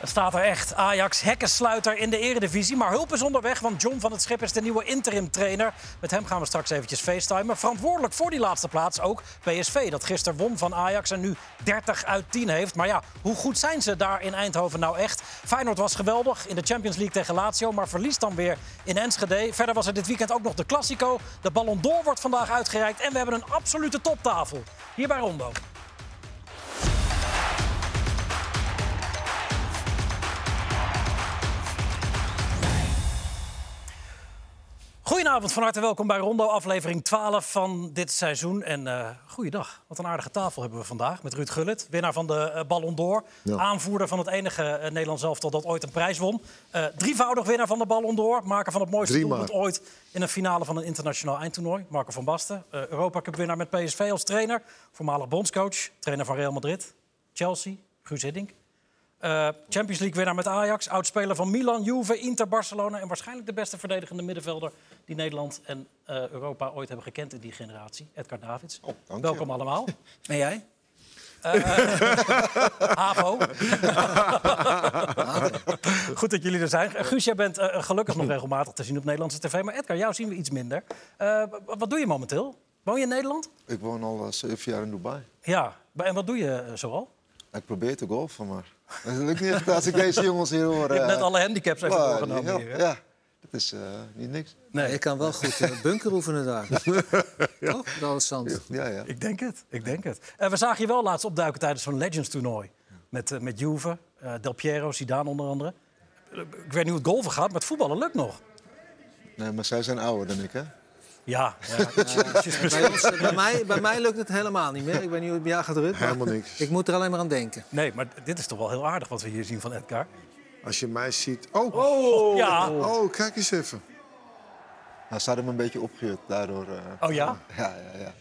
Het staat er echt. Ajax hekkensluiter in de eredivisie. Maar hulp is onderweg, want John van het Schip is de nieuwe interim trainer. Met hem gaan we straks eventjes facetimen. Verantwoordelijk voor die laatste plaats ook PSV. Dat gisteren won van Ajax en nu 30 uit 10 heeft. Maar ja, hoe goed zijn ze daar in Eindhoven nou echt? Feyenoord was geweldig in de Champions League tegen Lazio. Maar verliest dan weer in Enschede. Verder was er dit weekend ook nog de Classico. De Ballon d'Or wordt vandaag uitgereikt. En we hebben een absolute toptafel. Hier bij Rondo. Goedenavond, van harte welkom bij Rondo, aflevering 12 van dit seizoen. En uh, goeiedag, wat een aardige tafel hebben we vandaag met Ruud Gullit, winnaar van de uh, Ballon d'Or. Aanvoerder van het enige uh, Nederlands elftal dat ooit een prijs won. drievoudig winnaar van de Ballon d'Or, maker van het mooiste doelpunt ooit in een finale van een internationaal eindtoernooi. Marco van Basten, Europa Cup winnaar met PSV als trainer. Voormalig bondscoach, trainer van Real Madrid, Chelsea, Guus Hiddink. Uh, Champions League winnaar met Ajax, oudspeler van Milan, Juve, Inter, Barcelona... en waarschijnlijk de beste verdedigende middenvelder... die Nederland en uh, Europa ooit hebben gekend in die generatie. Edgar Davids. Oh, Welkom je. allemaal. En jij? Uh, Havo. Goed dat jullie er zijn. Guus, jij bent gelukkig nog regelmatig te zien op Nederlandse tv. Maar Edgar, jou zien we iets minder. wat doe je momenteel? Woon je in Nederland? Ik woon al zeven jaar in Dubai. Ja, en wat doe je zoal? Ik probeer te golfen, maar dat lukt niet als ik deze jongens hier hoor. Je hebt net alle handicaps even doorgenomen ja, hier, ja, dat is uh, niet niks. Nee, ik kan wel goed uh, bunker oefenen daar. ja. Toch? Dat is zand. Ja, ja. Ik denk het, ik denk het. Uh, we zagen je wel laatst opduiken tijdens zo'n Legends-toernooi. Met, met Juve, Del Piero, Zidane onder andere. Ik weet niet hoe het golven gaat, maar het voetballen lukt nog. Nee, maar zij zijn ouder dan ik, hè? Ja, ja. bij, ons, bij, mij, bij mij lukt het helemaal niet meer. Ik niet hoe het bij jou gaat drukken. Helemaal niks. Ik moet er alleen maar aan denken. Nee, maar dit is toch wel heel aardig wat we hier zien van Edgar. Als je mij ziet... Oh, oh, ja. oh kijk eens even. Nou, ze hadden me een beetje opgejut daardoor. Uh... Oh ja? Ja, ja, ja.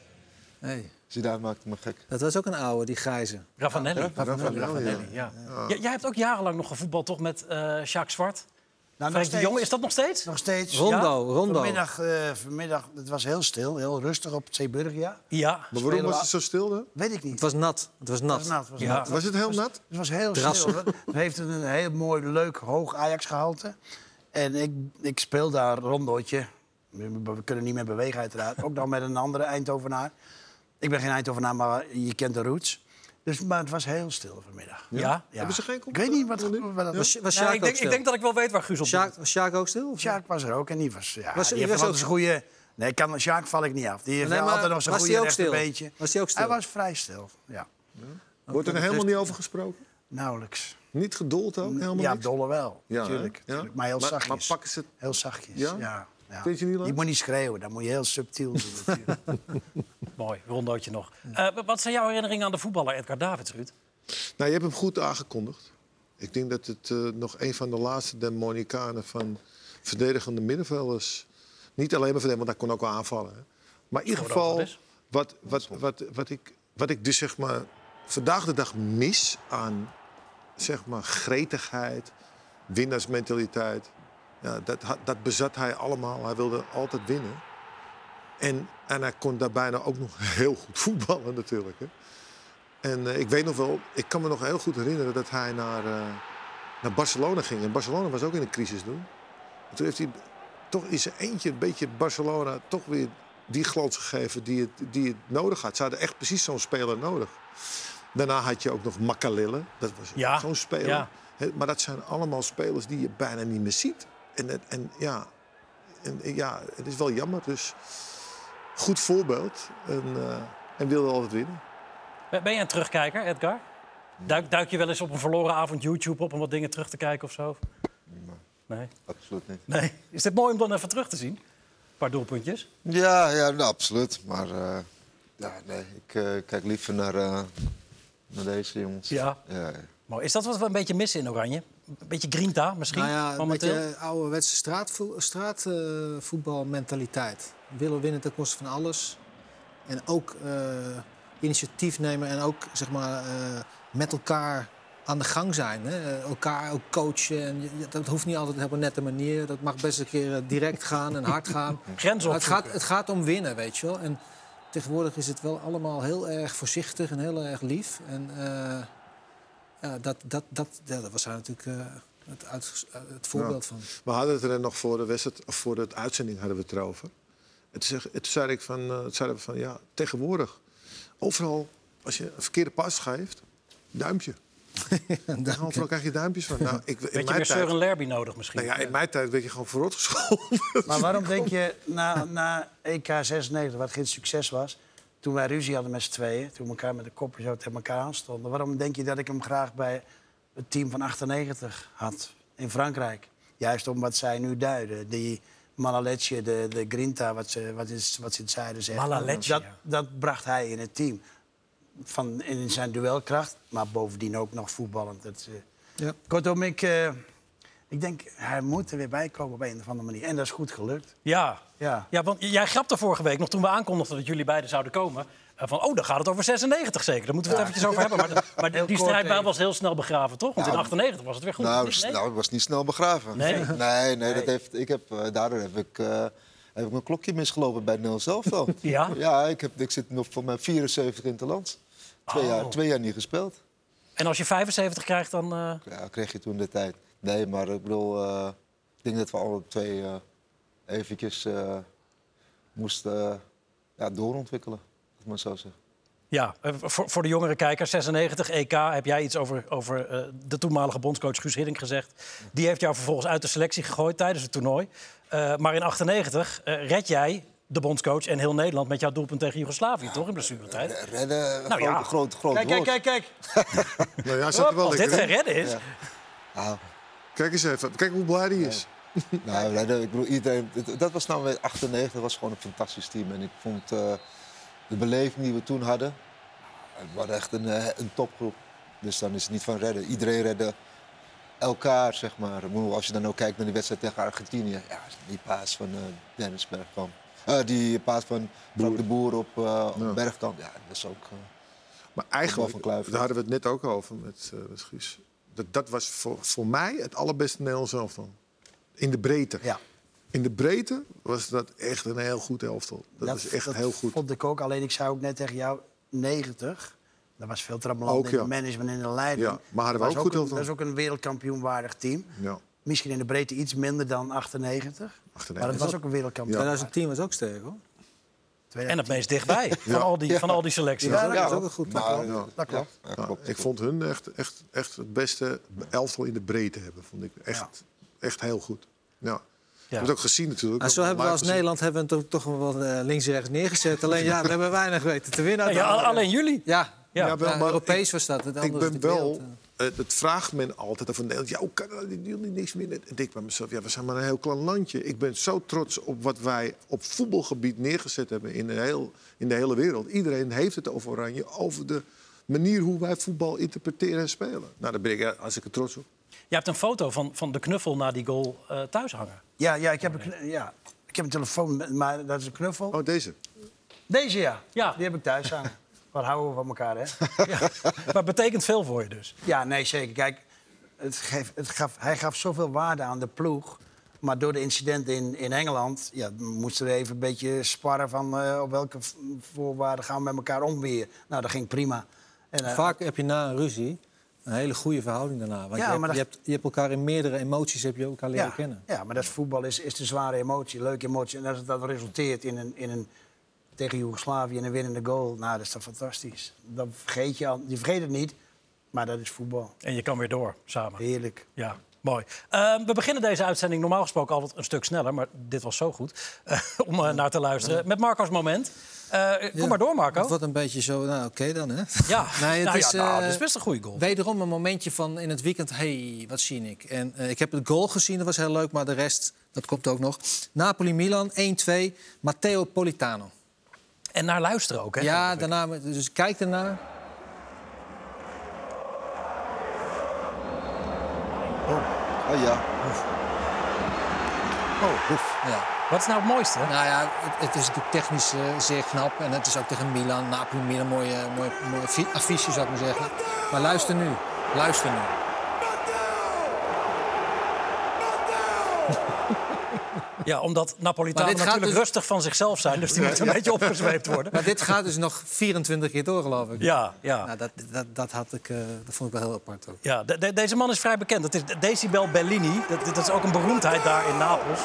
Hey. Zidane maakte me gek. Dat was ook een oude, die grijze. Ravanelli. Ravanelli, Ravanelli ja. ja. ja. Jij hebt ook jarenlang nog gevoetbald, toch, met uh, Jacques Zwart? Nou, Frank de Jong, is dat nog steeds? Nog steeds. Rondo, ja? Rondo. Vanmiddag, uh, vanmiddag, het was heel stil, heel rustig op het Zeeburgia. Ja. Maar waarom was het zo stil dan? Weet ik niet. Het was nat. Het was nat. Het was, nat, was, ja. nat. was het heel nat? Het was heel stil. Het heeft een heel mooi, leuk, hoog Ajax-gehalte. En ik, ik speel daar rondootje. We kunnen niet meer bewegen uiteraard. Ook dan met een andere Eindhovenaar. Ik ben geen Eindhovenaar, maar je kent de roots. Dus, maar het was heel stil vanmiddag. Ja? ja. Hebben ze geen Ik weet niet wat, wat dat was. was nou, ik, denk, ik denk dat ik wel weet waar Guus op Sjaak, Was Sjaak ook stil? Of? Sjaak was er ook en die was... Ja, was, die die heeft was altijd een goede... Nee, kan, Sjaak val ik niet af. Die heeft nee, maar, altijd nog zo'n goede rechterbeentje. Was hij ook stil? Hij was vrij stil, ja. ja. Wordt er helemaal niet over gesproken? Nauwelijks. Niet gedold ook? Helemaal ja, niks? dolle wel. Ja, natuurlijk. ja? Maar heel zachtjes. Maar, maar pakken ze het... Heel zachtjes, Ja? Ja. ja. Vind je niet leuk? Je moet niet schreeuwen, dan moet je heel subtiel doen. Mooi, rondootje nog. Uh, wat zijn jouw herinneringen aan de voetballer Edgar Davids, Ruud? Nou, je hebt hem goed aangekondigd. Ik denk dat het uh, nog een van de laatste demonicanen van verdedigende middenvelders... Niet alleen maar verdedigen, want hij kon ook wel aanvallen. Hè. Maar in ieder geval, wat, wat, wat, wat, ik, wat ik dus zeg maar vandaag de dag mis aan zeg maar gretigheid, winnaarsmentaliteit... Ja, dat, dat bezat hij allemaal. Hij wilde altijd winnen. En, en hij kon daar bijna ook nog heel goed voetballen natuurlijk. Hè. En uh, ik weet nog wel, ik kan me nog heel goed herinneren dat hij naar, uh, naar Barcelona ging. En Barcelona was ook in een crisis toen. En toen heeft hij toch in zijn eentje een beetje Barcelona toch weer die glans gegeven die het, die het nodig had. Ze hadden echt precies zo'n speler nodig. Daarna had je ook nog Makalille. Dat was ja, zo'n speler. Ja. He, maar dat zijn allemaal spelers die je bijna niet meer ziet. En, en, ja, en ja, het is wel jammer. Dus goed voorbeeld. En, uh, en wilde altijd winnen. Ben je een terugkijker, Edgar? Duik, duik je wel eens op een verloren avond YouTube op om wat dingen terug te kijken of zo? Nee. Absoluut niet. Nee. Is dit mooi om dan even terug te zien? Een paar doelpuntjes? Ja, ja nou, absoluut. Maar uh, ja, nee, ik uh, kijk liever naar, uh, naar deze jongens. Ja. ja, ja. Mooi. Is dat wat we een beetje missen in Oranje? Een beetje grinta misschien? Nou ja, een momenteel? beetje ouderwetse straatvoetbalmentaliteit. Straat, willen winnen ten koste van alles. En ook initiatief nemen en ook zeg maar, uh, met elkaar aan de gang zijn. Hè? Elkaar ook coachen. En dat hoeft niet altijd op een nette manier. Dat mag best een keer direct gaan en hard gaan. Het gaat, het gaat om winnen, weet je wel. En tegenwoordig is het wel allemaal heel erg voorzichtig en heel erg lief. En uh, Ja, dat, dat, dat, ja, dat was hij natuurlijk eh, het, uit, het voorbeeld van. We hadden het er nog voor de, wedstrijd, of voor de uitzending hadden we het erover. Het, zeg, het zei ik van, uh, het zeiden we van ja, tegenwoordig. Overal, als je een verkeerde pas geeft, duimpje. Daar overal krijg je duimpjes van. Nou, ik, in Weet je mijn weer tijd, Lerby nodig misschien? nou ja, in mijn tijd werd je gewoon verrot gescholden. Maar waarom denk je na, na EK 96, wat geen succes was... toen wij ruzie hadden met z'n tweeën, toen we elkaar met de koppen zo tegen elkaar aanstonden... waarom denk je dat ik hem graag bij het team van 98 had in Frankrijk? Juist om wat zij nu duiden. Die Malaletje, de, de Grinta, wat ze, wat, is, wat ze in het zuiden zeggen. Malaletje, dat, dat bracht hij in het team. Van, in zijn duelkracht, maar bovendien ook nog voetballend. Dat, eh, Ja. Kortom, ik, eh, ik denk, hij moet er weer bij komen op een of andere manier. En dat is goed gelukt. Ja. Ja. ja, want jij grapte vorige week nog toen we aankondigden dat jullie beiden zouden komen. eh, van, oh, dan gaat het over 96 zeker. Daar moeten we het eventjes over hebben. Maar, de- maar die even. was heel snel begraven, toch? Want in 98 was het weer goed. Nou, Nee? nou, het was niet snel begraven. Nee? nee, nee, Dat heeft, ik heb, eh, daardoor heb ik, eh, heb ik mijn klokje misgelopen bij Nel zelf dan. Ja? Ja, ik, heb, ik zit nog voor mijn 74 in het land. Twee, Oh. jaar, twee jaar niet gespeeld. En als je 75 krijgt, dan... eh, Ja, kreeg je toen de tijd. Nee, maar ik bedoel, eh, ik denk dat we alle twee eh, eventjes eh, moesten ja, doorontwikkelen. Dat maar zo zeggen. Ja, eh, voor, voor de jongere kijker, 96 EK, heb jij iets over, over eh, de toenmalige bondscoach Guus Hiddink gezegd. Die heeft jou vervolgens uit de selectie gegooid tijdens het toernooi. Eh, maar in 98 eh, red jij de bondscoach en heel Nederland met jouw doelpunt tegen Joegoslavië, toch? In blessuretijd. Redden, Nou groot, ja. groot, groot Kijk, kijk, woord. kijk, kijk. nou ja, zat er wel Als dit geen redden is. Ah, Kijk eens even. Kijk hoe blij die is. Nou, ik bedoel, iedereen, dat was nou met 98 was gewoon een fantastisch team. En ik vond eh, de beleving die we toen hadden, het was echt een, eh, een topgroep. Dus dan is het niet van redden. Iedereen redde elkaar, zeg maar. Als je dan ook kijkt naar die wedstrijd tegen Argentinië. Ja, die paas van eh Dennis Bergkamp. Die paas van Frank de Boer op, op Ja. Bergkamp. Ja, dat is ook... Maar eigenlijk, van Kluivert. daar hadden we het net ook over met, met Guus. Dat, dat was voor, voor mij het allerbeste Nederlands elftal. In de breedte. Ja, In de breedte was dat echt een heel goed elftal. Dat, was echt dat heel goed. vond ik ook. Alleen ik zei ook net tegen jou, 90. Dat was veel trammeland Ook, in ja. het management en in de leiding. Ja, maar hadden we Dat ook was goed een- elftal. Dat is ook een wereldkampioenwaardig team. Ja. Misschien in de breedte iets minder dan 98. 98. Maar het was ook een wereldkampioen. 2010 was ook sterk hoor. En het meest dichtbij van, al die, van al die selecties. Ja, dat is ook goed. maar, Ja. Dat klopt. ja, Ja, klopt. ik vond hun echt, echt, echt het beste elftal in de breedte hebben. Vond ik echt, echt heel goed. Ja. Je hebt het ook gezien natuurlijk. Nou, zo hebben we als Nederland hebben we het toch toch wel eh, links en rechts neergezet. Alleen ja, we hebben weinig weten te winnen. Ja, alleen jullie. Ja, Ja. ja, wel, maar Europees ik- was dat. Het Ik ben de wel... wereld, eh. Het, het vraagt men altijd over Nederland. Ja, hoe kan dat? Die jullie niks winnen? En ik denk bij mezelf, ja, we zijn maar een heel klein landje. Ik ben zo trots op wat wij op voetbalgebied neergezet hebben in de, heel, in de hele wereld. Iedereen heeft het over Oranje, over de manier hoe wij voetbal interpreteren en spelen. Nou, daar ben ik hartstikke trots op. Je hebt een foto van, van de knuffel na die goal eh, thuis hangen. Ja, ja, ik heb een, ja, ik heb een telefoon, met- maar dat is een knuffel. Oh, deze. Deze ja. Ja. die heb ik thuis aan. Wat houden we van elkaar, hè? Maar het betekent veel voor je dus. Ja, nee, zeker. Kijk, het geeft, het gaf, hij gaf zoveel waarde aan de ploeg. Maar door de incidenten in, in Engeland ja, moesten we even een beetje sparren van eh, op welke voorwaarden gaan we met elkaar om weer. Nou, dat ging prima. En, eh, Vaak heb je na een ruzie een hele goede verhouding daarna. Want Ja, je, hebt, maar dat- je, hebt, je hebt elkaar in meerdere emoties heb je elkaar leren ja, kennen. ja, maar dat is voetbal is, is de zware emotie, leuke emotie. En als het dan resulteert in een, in een tegen Joegoslavië in een winnende goal, nou, dat is toch fantastisch. Dan vergeet je al, je vergeet het niet, maar dat is voetbal. En je kan weer door samen. Heerlijk. Ja, mooi. Eh, we beginnen deze uitzending normaal gesproken altijd een stuk sneller. Maar dit was zo goed eh, om eh, naar te luisteren. Met Marco's moment. Eh, kom Ja, maar door, Marco. Het wordt een beetje zo, nou oké dan hè. Ja, Nee, het nou, is, ja, nou, dat is best een goede goal. Wederom een momentje van in het weekend, hey, wat zie ik? En eh, ik heb het goal gezien, dat was heel leuk, maar de rest, dat komt ook nog. Napoli-Milan, 1-2, Matteo Politano. En naar luisteren ook, hè? Ja, daarna, dus kijk ernaar. Oh ja. Oh, Ja. Wat is nou het mooiste? Nou ja, het, het is natuurlijk technisch eh, zeer knap. En het is ook tegen Milan, Napoli, Milan, mooie, mooie, mooie affi- affiche zou ik maar zeggen. Maar luister nu, luister nu. Ja, omdat Napolitanen natuurlijk dus- rustig van zichzelf zijn. Dus die moeten een beetje opgezweept worden. Maar dit gaat dus nog 24 keer door, geloof ik. Ja, ja. Nou, dat, dat, dat, had ik, eh, dat vond ik wel heel apart ook. ja de- de- deze man is vrij bekend. Dat is Decibel Bellini. Dat, dat is ook een beroemdheid daar in Napels.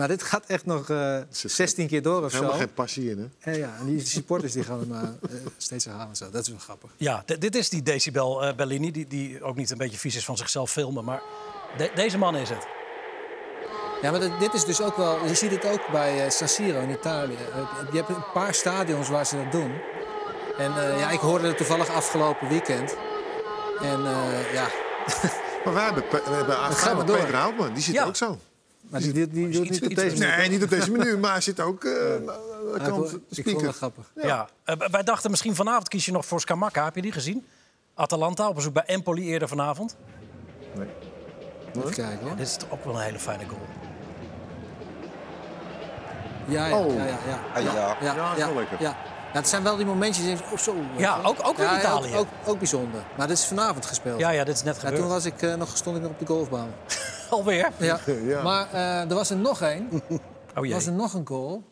Maar dit gaat echt nog eh, 16 keer door of zo. Helemaal geen passie in, hè? Ja, ja, en die supporters die gaan hem eh, eh, steeds herhalen. Zo. Dat is wel grappig. Ja, d- dit is die Decibel eh, Bellini. Die, die ook niet een beetje vies is van zichzelf filmen. Maar de- deze man is het. Ja, maar dit, dit is dus ook wel... Je ziet het ook bij eh, San Siro in Italië. Je hebt een paar stadions waar ze dat doen. En eh, ja, ik hoorde het toevallig afgelopen weekend. En eh, ja, Maar wij hebben, we hebben gaan Afgaan we met door. Peter Houtman. Die zit Ja. ook zo. Maar die, die, die doet iets- niet op deze manier. Nee, niet op deze manier, maar zit ook eh, aan de Ja, ik, kant vond, de ik vond het grappig. Ja. Eh, wij dachten misschien vanavond kies je nog voor Scamacca. Heb je die gezien? Atalanta op bezoek bij Empoli eerder vanavond. Even kijken hoor. Dit is toch ook wel een hele fijne goal. Ja, ja, Oh. ja, ja. ja. Ah, ja. ja, Ja, dat is wel lekker. Ja. Ja, het zijn wel die momentjes denkt, oh zo. Ja, ook, ook weer Ja, Italië. Ook, ook, ook bijzonder. Maar dit is vanavond gespeeld. Ja, ja, dit is net Ja, gebeurd. toen was ik, eh, nog, stond ik nog op de golfbaan. Alweer? Ja. Ja. Maar eh, er was er nog één. Oh Er jee. was er nog een goal.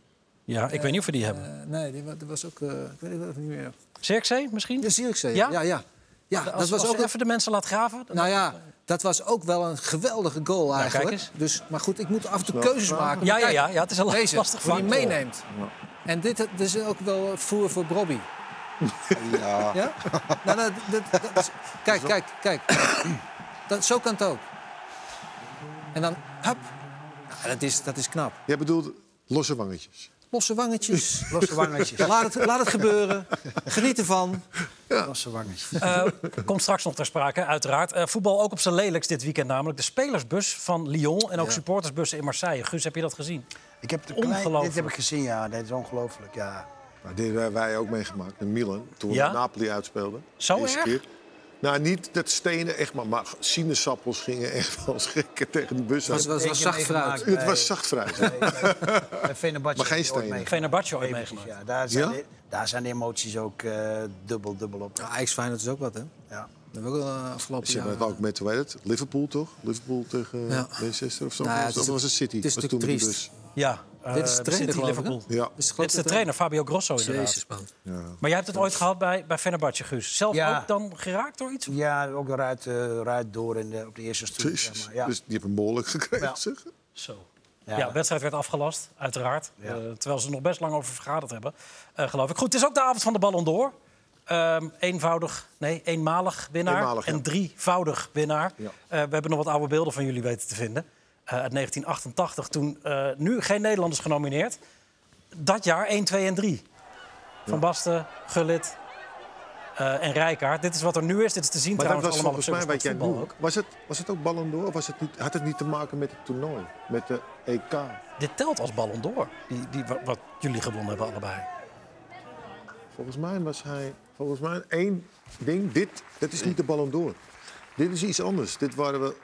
Ja, ik weet niet of we die hebben. Eh, nee, die, wa- die was ook... eh, ik weet het niet meer. Cirkzee misschien? De Zierikzee. Ja? Ja, ja. ja. als, dat was als ook even de mensen laat graven. dan- Nou ja, dat was ook wel een geweldige goal eigenlijk. kijk eens. Dus, maar goed, ik moet af en toe keuzes maken. Ja, ja, ja, ja, het is een Deze, lastig hoe die vak. meeneemt. En dit, dit is ook wel voer voor Bobby. Ja. Ja? nou, dat, dat, dat is- kijk, kijk, kijk. Dat, zo kan het ook. En dan, hup. Ja, dat, is, dat is knap. Jij bedoelt losse wangetjes. Losse wangetjes. Losse wangetjes. laat, het, laat het gebeuren. Geniet ervan. Losse wangetjes. Eh, komt straks nog ter sprake, uiteraard. Eh, voetbal ook op zijn lelijkst dit weekend namelijk. De spelersbus van Lyon en ook Ja. supportersbussen in Marseille. Guus, heb je dat gezien? Ik heb Ongelooflijk. dit heb ik gezien, ja. Dit is ongelooflijk, ja. Nou, dit hebben wij ook meegemaakt in Milan. Toen we Ja? Napoli uitspeelden. Zo erg? keer. Nou, niet dat stenen echt, maar, maar sinaasappels gingen echt wel schrikken tegen die bus. Het was, was, zacht fruit. Het was zacht fruit. Maar geen stenen. Fenerbahce ooit meegemaakt. Ja, daar, zijn Ja? de, daar zijn de emoties ook eh, dubbel, dubbel op. Ja, Ajax Feyenoord is ook wat, hè? Ja. Dat hebben we ook uh, afgelopen Ze jaar. hebben het ook met, hoe heet het? Liverpool toch? Liverpool tegen Ja. Manchester of zo? Nou ja, is- was het City? het is was natuurlijk toen triest. Ja, eh, Dit is de trainer, City? Liverpool. Ja. Is Dit is de trainer, Fabio Grosso inderdaad. Jezus, man. ja. Maar jij hebt het ooit gehad bij, bij Fenerbahce, Guus. Zelf Ja. ook dan geraakt door iets? Ja, ook eruit, eh ruit door in de, op de eerste. Zeg maar. ja. Dus die hebben een behoorlijk gekregen, Ja. zeg. Zo. Ja. Ja. de wedstrijd werd afgelast, uiteraard. Ja. Eh, terwijl ze er nog best lang over vergaderd hebben, eh, geloof ik. Goed, het is ook de avond van de Ballon d'Or. Ehm, eenvoudig, nee, eenmalig winnaar Eenmalig, ja. en drievoudig winnaar. Ja. Eh, we hebben nog wat oude beelden van jullie weten te vinden. Eh, uit 1988, toen eh, nu geen Nederlanders genomineerd. Dat jaar 1, 2 en 3. Van Basten, Gullit eh, en Rijkaard. Dit is wat er nu is. Dit is te zien Maar dat trouwens was allemaal volgens mij, weet jij nu, ook. was het, was het ook Ballon d'Or of was het niet, had het niet te maken met het toernooi? Met de EK? Dit telt als Ballon d'Or, die, die, wat, wat jullie gewonnen hebben allebei. Volgens mij was hij, volgens mij één ding, dit, dit is niet de Ballon d'Or. Dit is iets anders. Dit waren we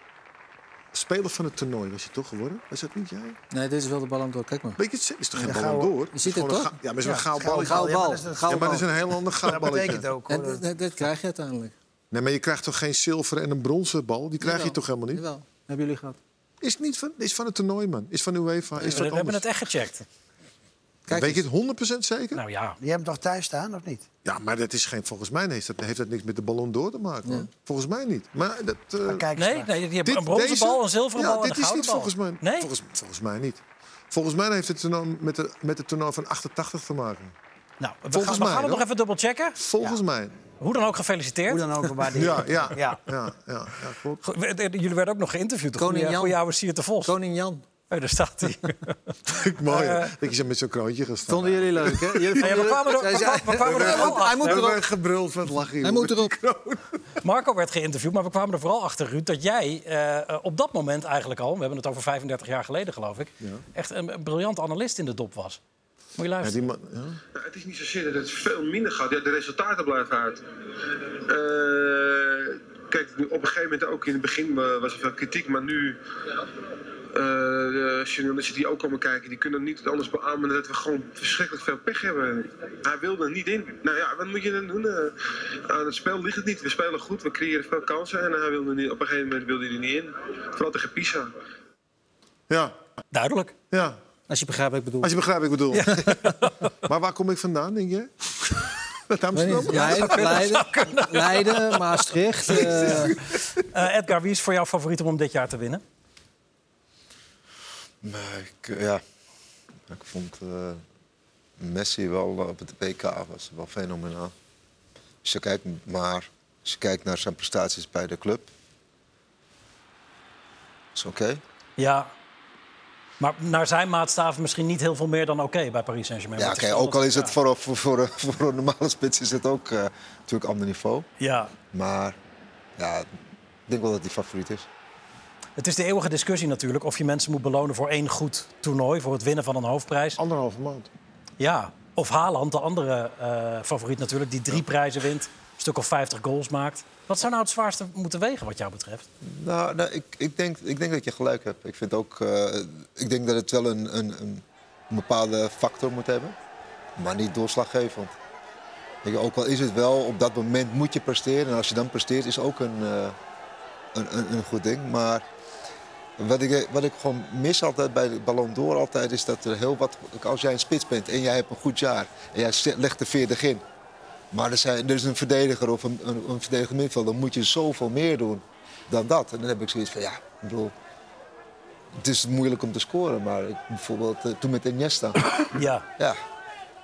speler van het toernooi, was je toch geworden? Was dat niet jij? Nee, dit is wel de ballon door. Kijk maar. Weet je, het is toch geen Ja, Ballon d'Or? Je ziet het een toch? Ja, maar gouden balletje. Gouden Ja, bal. maar dat is- Ja, maar dat is bal. een heel ander Dat gouden betekent balletje. ook. En hoor. dit- dit, dit krijg je uiteindelijk. Nee, maar je krijgt toch geen zilveren en een bronzen bal? Die krijg je toch helemaal niet? Jawel, hebben jullie gehad. Is niet van, is van het toernooi, man. Is van UEFA. Is We, we hebben het echt gecheckt. Kijk Weet je het 100% zeker? Nou ja, Die hebben hem toch thuis staan, of niet? Ja, maar dat is geen, volgens mij heeft dat, heeft dat niks met de ballon door te maken. Volgens mij niet. Maar dat, eh, Maar kijk Nee, nee, je hebt dit- een bronzen deze- bal, een zilveren ja, bal en dit een is niet bal. volgens mij. Nee? Volgens, volgens mij niet. Volgens mij heeft het toernooi met, de, met het toernooi van 88 te maken. Nou, we Volgens gaan, we mij gaan het nog even dubbel checken. Volgens mij. Hoe dan ook gefeliciteerd. Hoe dan ook, waar die... Ja, ja, ja. Ja. ja, ja, klopt. We- Jullie werden ook nog geïnterviewd. Koning Goeie, Jan. goeie oude Siert de Vos. Koning Jan. Oh, daar staat hij. Mooi, Eh, dat je zo met zo'n kroontje gaat staan. Vonden jullie leuk, hè? Jullie Ja, we kwamen er, we kwamen, er Hij vooral moet erop. gebruld van het lachen. Hij moet erop. Marco werd geïnterviewd, maar we kwamen er vooral achter, Ruud, dat jij eh, eh, op dat moment eigenlijk al, we hebben het over 35 jaar geleden geloof ik, echt een, een briljant analist in de dop was. Moet je Ja, luisteren. die man, ja. Nou, het is niet zozeer dat het veel minder gaat. Ja, de resultaten blijven uit. Eh, kijk, op een gegeven moment ook in het begin was er veel kritiek, maar nu de journalisten die ook komen kijken, die kunnen niet anders beamen dat we gewoon verschrikkelijk veel pech hebben. Hij wilde er niet in. Nou ja, wat moet je dan doen? Uh, aan het spel ligt het niet. We spelen goed, we creëren veel kansen en hij wilde niet, op een gegeven moment wilde hij er niet in. Vooral tegen Pisa. Ja, Duidelijk. ja. Als je begrijpt wat ik bedoel. Als je begrijpt wat ik bedoel. maar waar kom ik vandaan, denk je? Uit Amsterdam? Leiden, Leiden, Leiden, Maastricht. eh, Eh, Edgar, wie is voor jou favoriet om dit jaar te winnen? Maar ik, eh, ja, ik vond eh, Messi wel eh, op het WK was wel fenomenaal. Als je kijkt, maar als je kijkt naar zijn prestaties bij de club, is oké. Ja. Maar naar zijn maatstaven misschien niet heel veel meer dan oké bij Paris Saint-Germain. Ja, wel ook al is het voor, voor, voor, voor een normale spits is het ook natuurlijk ander niveau. Ja, Maar ja, ik denk wel dat hij favoriet is. Het is de eeuwige discussie natuurlijk of je mensen moet belonen voor één goed toernooi, voor het winnen van een hoofdprijs. Anderhalve maand. Ja, of Haaland, de andere eh, favoriet natuurlijk, die drie prijzen wint, een stuk of 50 goals maakt. Wat zou nou het zwaarste moeten wegen wat jou betreft? Nou, nou ik, ik, denk, ik denk dat je gelijk hebt. Ik, vind ook, eh, ik denk dat het wel een, een, een bepaalde factor moet hebben, maar niet doorslaggevend. Je, ook al is het wel, op dat moment moet je presteren. En als je dan presteert, is ook een, eh, een, een, een goed ding. Maar wat ik, wat ik gewoon mis altijd bij de Ballon d'Or altijd, is dat er heel wat... Als jij een spits bent en jij hebt een goed jaar en jij legt de 40 in... Maar er, zijn, er is een verdediger of een, een, een verdediger middenvelder, dan moet je zoveel meer doen dan dat. En dan heb ik zoiets van, ja, ik bedoel... Het is moeilijk om te scoren, maar ik, bijvoorbeeld eh, toen met Iniesta... Ja, ja,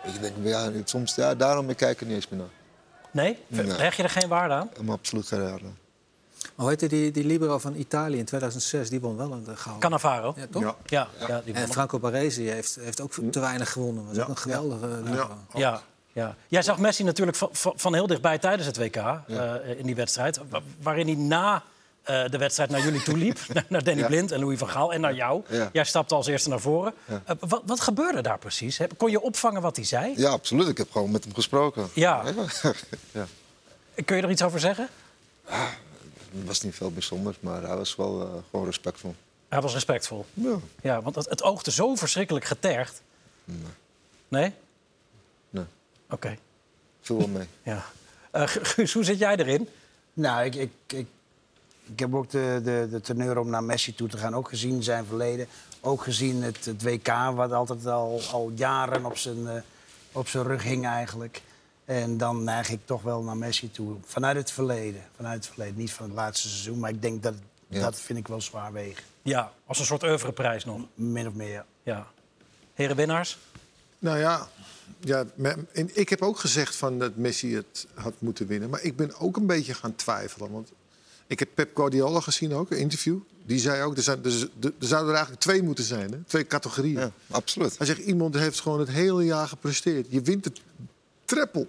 ik denk, ja, soms, ja, daarom ik kijk er niet eens meer naar. nee? Nee. Leg je er geen waarde aan? Maar absoluut geen raar. aan. Hoe heette die, die libero van Italië in 2006? Die won wel een gouden. Cannavaro? Ja, toch? Ja. Ja, ja, die En. Franco Baresi heeft, heeft ook te weinig gewonnen. Was Ja. ook een geweldige libero. Ja, ja. Jij zag Messi natuurlijk van, van, van heel dichtbij tijdens het WK eh, in die wedstrijd. wa- Waarin hij na eh, de wedstrijd naar jullie toe liep. naar Danny Ja. Blind en Louis van Gaal en naar jou. Ja. Jij stapte als eerste naar voren. Ja. Eh, wat, wat gebeurde daar precies? Kon je opvangen wat hij zei? Ja, absoluut. Ik heb gewoon met hem gesproken. Ja. ja. Kun je er iets over zeggen? Het was niet veel bijzonders, maar hij was wel eh, gewoon respectvol. Hij was respectvol. Ja. Ja, want het, het oogde zo verschrikkelijk getergd. Nee? Nee, Oké. viel wel mee. Ja. Eh, Guus, hoe zit jij erin? Nou, ik, ik, ik, ik heb ook de, de, de teneur om naar Messi toe te gaan. Ook gezien zijn verleden. Ook gezien het, het WK, wat altijd al, al jaren op zijn, eh, op zijn rug hing eigenlijk. En dan neig ik toch wel naar Messi toe. Vanuit het verleden. Vanuit het verleden. Niet van het laatste seizoen. Maar ik denk dat Ja. dat vind ik wel zwaar wegen. Ja, als een soort oeuvreprijs nog. Min of meer. Ja. Heren winnaars? Nou ja, ja en ik heb ook gezegd van dat Messi het had moeten winnen. Maar ik ben ook een beetje gaan twijfelen. Want ik heb Pep Guardiola gezien ook, een interview. Die zei ook, er, zijn, er, er zouden er eigenlijk twee moeten zijn. Hè? Twee categorieën. Ja, absoluut. Hij zegt, iemand heeft gewoon het hele jaar gepresteerd. Je wint het treppel.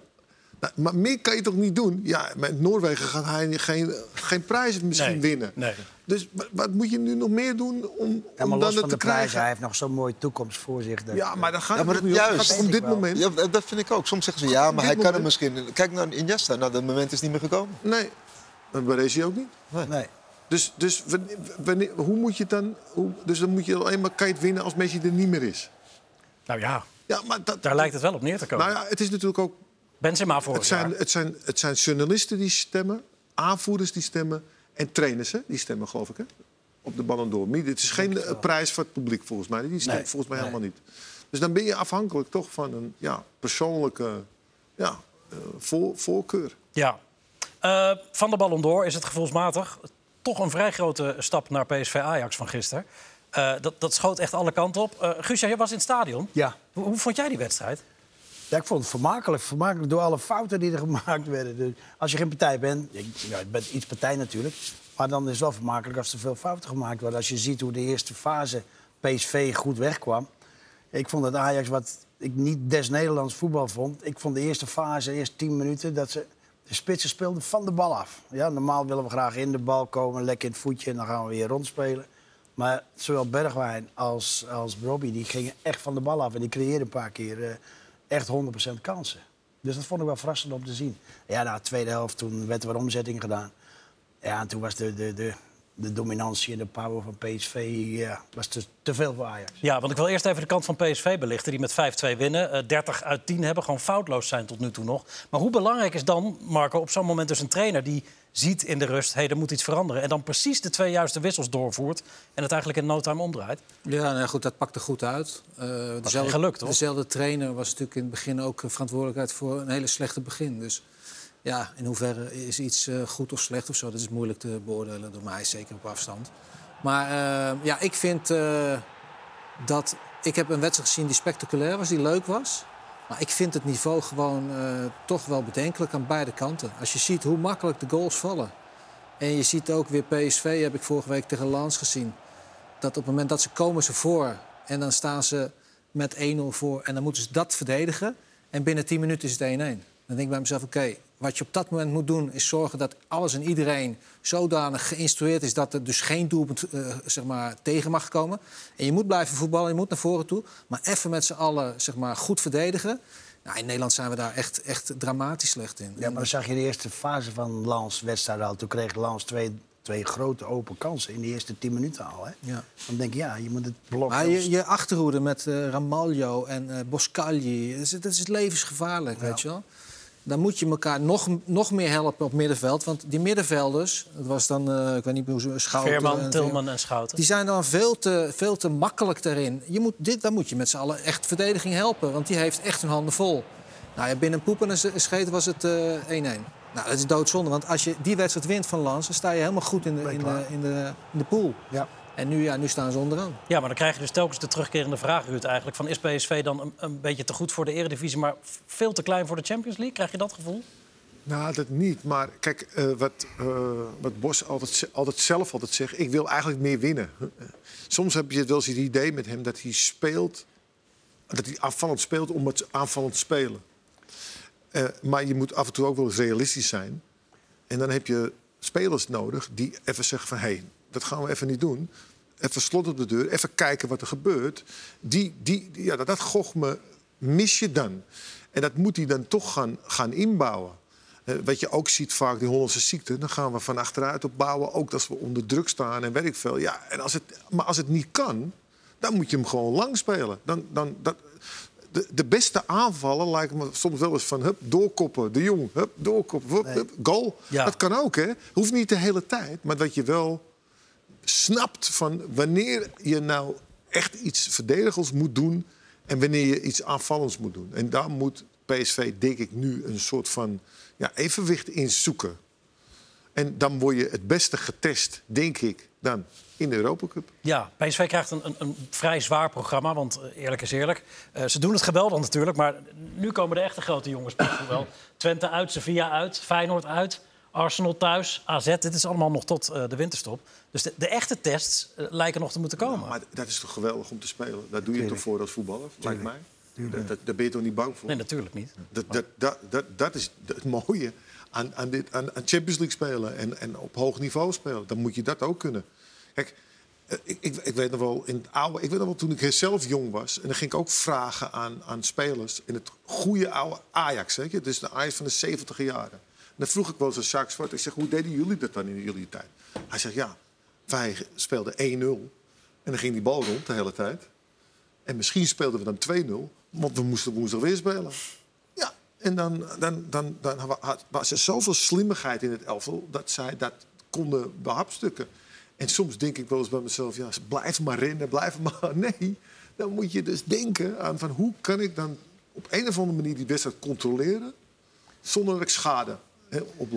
Nou, maar meer kan je toch niet doen? Ja, met Noorwegen gaat hij geen, geen prijzen misschien Nee, winnen. nee. Dus wa- wat moet je nu nog meer doen om, En om maar dan los het van te de krijgen? hij heeft nog zo'n mooie toekomst voor zich. Dat, Ja, maar dan gaat Ja, maar het niet. Het juist. gaat om dit moment. Ja, dat vind ik ook. Soms zeggen ze ja, maar hij kan er moment- misschien. Kijk naar Iniesta. Nou, dat moment is niet meer gekomen. Nee, maar bij deze ook niet. Nee. Dus, dus wanneer, wanneer- hoe moet je het dan... Hoe, dus dan moet je alleen maar kan je het winnen als Messi er niet meer is. Nou ja, Ja, maar dat, daar lijkt het wel op neer te komen. nou ja, het is natuurlijk ook... Benzema vorig Het zijn, jaar. het, zijn, het zijn journalisten die stemmen, aanvoerders die stemmen... en trainers hè, die stemmen, geloof ik, hè, op de Ballon d'Or. Het is geen eh, prijs voor het publiek, volgens mij. Die stemt Nee, volgens mij nee. helemaal niet. Dus dan ben je afhankelijk toch van een ja, persoonlijke ja, eh, voor, voorkeur. Ja. Eh, van de Ballon d'Or is het gevoelsmatig toch een vrij grote stap naar PSV Ajax van gisteren. Eh, dat, dat schoot echt alle kanten op. Eh Guusja, jij was in het stadion. Ja. Hoe, hoe vond jij die wedstrijd? Ik vond het vermakelijk. Vermakelijk door alle fouten die er gemaakt werden. Dus als je geen partij bent, ja, je bent iets partij natuurlijk. Maar dan is het wel vermakelijk als er veel fouten gemaakt worden. Als je ziet hoe de eerste fase PSV goed wegkwam. Ik vond dat Ajax, wat ik niet des Nederlands voetbal vond... ik vond de eerste fase, de eerste tien minuten... dat ze de spitsen speelden van de bal af. Ja, normaal willen we graag in de bal komen, lekker in het voetje... en dan gaan we weer rondspelen. Maar zowel Bergwijn als, als Robbie die gingen echt van de bal af. En die creëerden een paar keer eh, echt 100% kansen. Dus dat vond ik wel verrassend om te zien. Ja, na de tweede helft toen werd er wat omzetting gedaan. Ja, en toen was de, de, de, de dominantie en de power van PSV ja, was te, te veel voor Ajax. Ja, want ik wil eerst even de kant van PSV belichten. Die met 5-2 winnen. eh, 30 uit 10 hebben. Gewoon foutloos zijn tot nu toe nog. Maar hoe belangrijk is dan, Marco, op zo'n moment dus een trainer... die ziet in de rust, hé, hey, er moet iets veranderen. En dan precies de twee juiste wissels doorvoert. En het eigenlijk in no time omdraait. Ja, nou goed, dat pakte goed uit. Eh, dezelfde, gelukt, toch? dezelfde trainer was natuurlijk in het begin ook eh, verantwoordelijkheid voor een hele slechte begin. Dus ja, in hoeverre is iets eh, goed of slecht of zo, dat is moeilijk te beoordelen door mij, zeker op afstand. Maar eh, ja, ik vind eh, dat. Ik heb een wedstrijd gezien die spectaculair was, die leuk was. Maar ik vind het niveau gewoon toch wel bedenkelijk aan beide kanten. Als je ziet hoe makkelijk de goals vallen. En je ziet ook weer PSV, heb ik vorige week tegen Lans gezien dat op het moment dat ze komen ze voor en dan staan ze met 1-0 voor en dan moeten ze dat verdedigen. En binnen 10 minuten is het 1-1. Dan denk ik bij mezelf, oké, wat je op dat moment moet doen is zorgen dat alles en iedereen zodanig geïnstrueerd is dat er dus geen doelpunt eh, zeg maar, tegen mag komen. En je moet blijven voetballen, je moet naar voren toe, maar even met z'n allen zeg maar, goed verdedigen. Nou, in Nederland zijn we daar echt, echt dramatisch slecht in. Ja, maar dan zag je de eerste fase van Lans wedstrijd al. Toen kreeg Lans twee, twee grote open kansen in de eerste tien minuten al. Hè? Ja. Dan denk je, ja, je moet het blok... Maar je, je achterhoede met Ramaljo en eh Boscagli, dat is, dat is levensgevaarlijk, weet je wel. Dan moet je elkaar nog, nog meer helpen op middenveld. Want die middenvelders, dat was dan, eh, ik weet niet hoe ze Schouten... Veerman, en- Tilman en Schouten. Die zijn dan veel te, veel te makkelijk daarin. Je moet, dit, dan moet je met z'n allen echt verdediging helpen. Want die heeft echt hun handen vol. Nou ja, binnen poepen en sch- scheten was het eh, 1-1. nou, dat is doodzonde. Want als je die wedstrijd wint van Lans... dan sta je helemaal goed in de, in de, in de, in de pool. Ja. En nu, ja, nu staan ze onderaan. Ja, maar dan krijg je dus telkens de terugkerende vraag, Ruud, eigenlijk. Van, is PSV dan een, een beetje te goed voor de eredivisie... maar veel te klein voor de Champions League? Krijg je dat gevoel? Nou, dat niet. Maar kijk, eh, wat, eh, wat Bos altijd, altijd zelf altijd zegt... ik wil eigenlijk meer winnen. Soms heb je wel eens het idee met hem dat hij speelt... dat hij aanvallend speelt om het aanvallend te spelen. Eh, maar je moet af en toe ook wel eens realistisch zijn. En dan heb je spelers nodig die even zeggen van... hé, hey, dat gaan we even niet doen. Even slot op de deur, even kijken wat er gebeurt. Die, die, die- ja, dat, dat gochme mis je dan. En dat moet hij dan toch gaan, gaan inbouwen. Eh, wat je ook ziet vaak, die Hollandse ziekte... dan gaan we van achteruit opbouwen, ook als we onder druk staan en weet ik veel. Ja, en als het, maar als het niet kan, dan moet je hem gewoon lang spelen. Dan, dan, dat, de, de beste aanvallen lijken me soms wel eens van... Hup, doorkoppen, de jong, hup, doorkoppen, hup, hup, goal. Ja. Dat kan ook, hè. Hoeft niet de hele tijd, maar dat je wel snapt van wanneer je nou echt iets verdedigends moet doen en wanneer je iets aanvallends moet doen. En daar moet PSV, denk ik, nu een soort van ja, evenwicht in zoeken. En dan word je het beste getest, denk ik, dan in de Europa Cup. Ja, PSV krijgt een, een, een vrij zwaar programma, want eh, eerlijk is eerlijk. eh, ze doen het geweldig natuurlijk, maar nu komen de echte grote jongens wel. Twente uit, Sevilla uit, Feyenoord uit, Arsenal thuis, AZ. Dit is allemaal nog tot eh, de winterstop. Dus de, de echte tests eh, lijken nog te moeten komen. Maar dat is toch geweldig om te spelen? Daar doe je toch voor als voetballer, lijkt mij? Dat, dat, daar ben je toch niet bang voor? Nee, natuurlijk niet. Dat, dat, dat, dat, dat is het mooie aan, aan, dit, aan, aan Champions League spelen en, en op hoog niveau spelen. Dan moet je dat ook kunnen. Kijk, eh, ik, ik, ik weet nog wel, in het oude, ik weet nog wel toen ik zelf jong was... en dan ging ik ook vragen aan, aan spelers in het goede oude Ajax. Weet je? Dus de Ajax van de 70 jaren. Dan vroeg ik wel eens aan Jacques ik zeg, hoe deden jullie dat dan in jullie tijd? Hij zegt, ja, wij speelden 1-0 en dan ging die bal rond de hele tijd. En misschien speelden we dan 2-0, want we moesten woensdag weer spelen. Ja, en dan, dan, dan, dan was er zoveel slimmigheid in het elftal... dat zij dat konden behapstukken. En soms denk ik wel eens bij mezelf... Ja, blijf maar rennen, blijf maar... Nee, dan moet je dus denken aan van... hoe kan ik dan op een of andere manier die wedstrijd controleren... zonder dat ik schade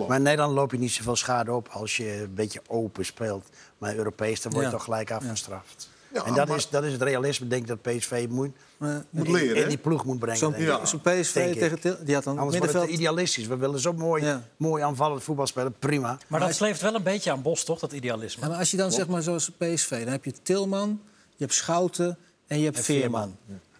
Maar in Nederland loop je niet zoveel schade op als je een beetje open speelt. Maar Europees, dan word je Ja. toch gelijk afgestraft. Ja, en dat, maar- is, dat is het realisme, denk ik, dat PSV moet, Moet in- leren, in, hè? die ploeg moet brengen. Zo'n. Ja. zo'n PSV tegen Til- die had dan Anders wordt middenveld... het idealistisch. We willen zo mooi, Ja. mooi aanvallend voetbal spelen, prima. Maar dat sleeft wel een beetje aan Bos, toch, dat idealisme? Ja, maar als je dan zeg maar zoals PSV, dan heb je Tilman, je hebt Schouten en je hebt Veerman.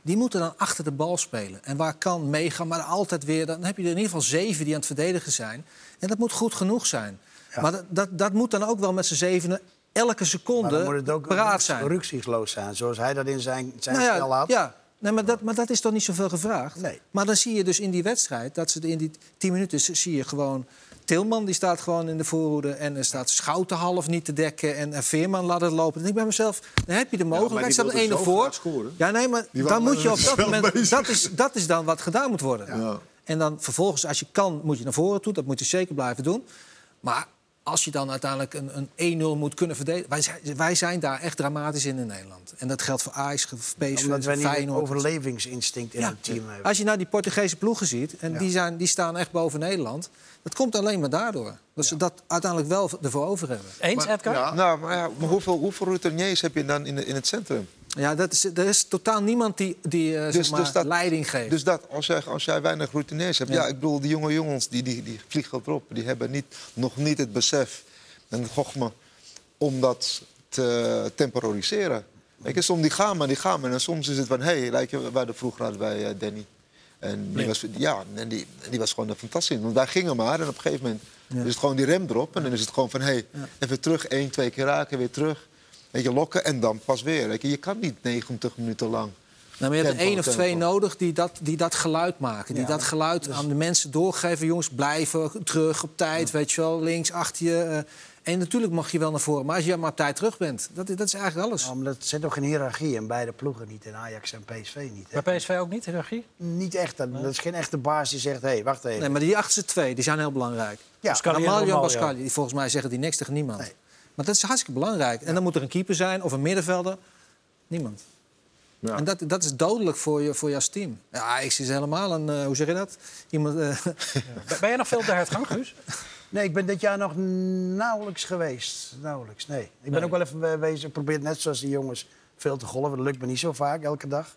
Die moeten dan achter de bal spelen. En waar kan meegaan, maar altijd weer. Dan heb je er in ieder geval zeven die aan het verdedigen zijn. En dat moet goed genoeg zijn. Maar dat, dat, dat moet dan ook wel met z'n zevenen elke seconde dan moet het ook paraat zijn. rukzichtloos zijn. Zoals hij dat in zijn, zijn Nou spel had. ja, Nee, maar dat, maar dat is toch niet zoveel gevraagd? Nee. Maar dan zie je dus in die wedstrijd dat ze in die tien minuten zie je gewoon. Tilman die staat gewoon in de voorhoede en er staat Schouten half niet te dekken en, en Veerman laat het lopen. Dan denk ik bij mezelf, dan heb je de mogelijkheid. die staat een zo voor. Ja, nee, maar Die dan moet je op met dat moment. bezig. Dat is, dat is dan wat gedaan moet worden. Ja. En dan vervolgens, als je kan, moet je naar voren toe. Dat moet je zeker blijven doen. Maar als je dan uiteindelijk een, een 1-0 moet kunnen verdedigen... Wij zijn, wij zijn daar echt dramatisch in in Nederland. En dat geldt voor Ajax, voor PSV, Omdat wij een overlevingsinstinct in Ja. het team hebben. Als je nou die Portugese ploegen ziet, en Ja. die, zijn, die staan echt boven Nederland... dat komt alleen maar daardoor. Dat ze dat uiteindelijk wel ervoor over hebben. Eens, Edgar? Ja, Nou, maar, ja, maar hoeveel, hoeveel routiniers heb je dan in, in het centrum? Ja, dat is, er is totaal niemand die, die eh, zeg maar, dus dat- leiding geeft. Dus dat, als jij, als jij weinig routiniers hebt... Ja. Ja. ik bedoel, die jonge jongens, die, die, die vliegen erop. Die hebben niet, nog niet het besef en het gochme om dat te temporiseren. Weet je, soms die gaan maar, die gaan maar. En soms is het van, hé, hey, lijkt je, wij de vroeger hadden bij eh, Danny. En die was, ja, en die, die was gewoon fantastisch. Want wij gingen maar en op een gegeven moment is het gewoon die rem erop. En dan is het gewoon van, hé, hey, even terug, één, twee keer raken, weer terug. Weet je, lokken en dan pas weer. Weet je, je kan niet 90 minuten lang. Nou, maar je hebt er één of twee tempo. nodig die dat, die dat geluid maken. Die Ja, dat geluid aan de mensen doorgeven. Jongens, blijven terug op tijd, weet je wel. Links, achter je. eh. en natuurlijk mag je wel naar voren. Maar als je maar op tijd terug bent, dat, dat is eigenlijk alles. Maar dat zit toch een hiërarchie in beide ploegen niet. In Ajax en PSV niet. hè? Bij PSV ook niet, hiërarchie? Niet echt. Dat, dat is geen echte baas die zegt, hé, hey, wacht even. Nee, maar die achterste twee, die zijn heel belangrijk. Ja, en Ramalho en die volgens mij zeggen die niks tegen niemand. Nee. Maar dat is hartstikke belangrijk. En dan moet er een keeper zijn of een middenvelder. Niemand. Ja. En dat, dat is dodelijk voor je, voor je als team. Ja, ik is helemaal een, eh, hoe zeg je dat? Iemand, eh, Ben- Ben jij nog veel op de hertgang, Guus? Nee, ik ben dit jaar nog nauwelijks geweest. Nauwelijks, nee. Ik ben Nee. ook wel even bezig. Ik probeer net zoals die jongens veel te golven. Dat lukt me niet zo vaak, elke dag.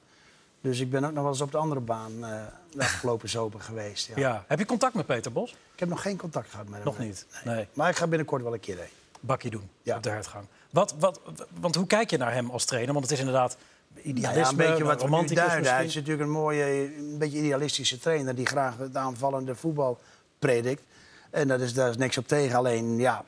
Dus ik ben ook nog wel eens op de andere baan eh de afgelopen zomer geweest. Ja. Ja. Heb je contact met Peter Bos? Ik heb nog geen contact gehad met hem. Nog nee. niet. Nee. Maar ik ga binnenkort wel een keer heen. Bakje doen Ja. op de hertgang. Wat, wat, want hoe kijk je naar hem als trainer? Want het is inderdaad idealisme, Nou ja, een beetje wat duiden. Hij is natuurlijk een mooie, een beetje idealistische trainer... die graag het aanvallende voetbal predikt. En dat is, daar is niks op tegen. Alleen, ja,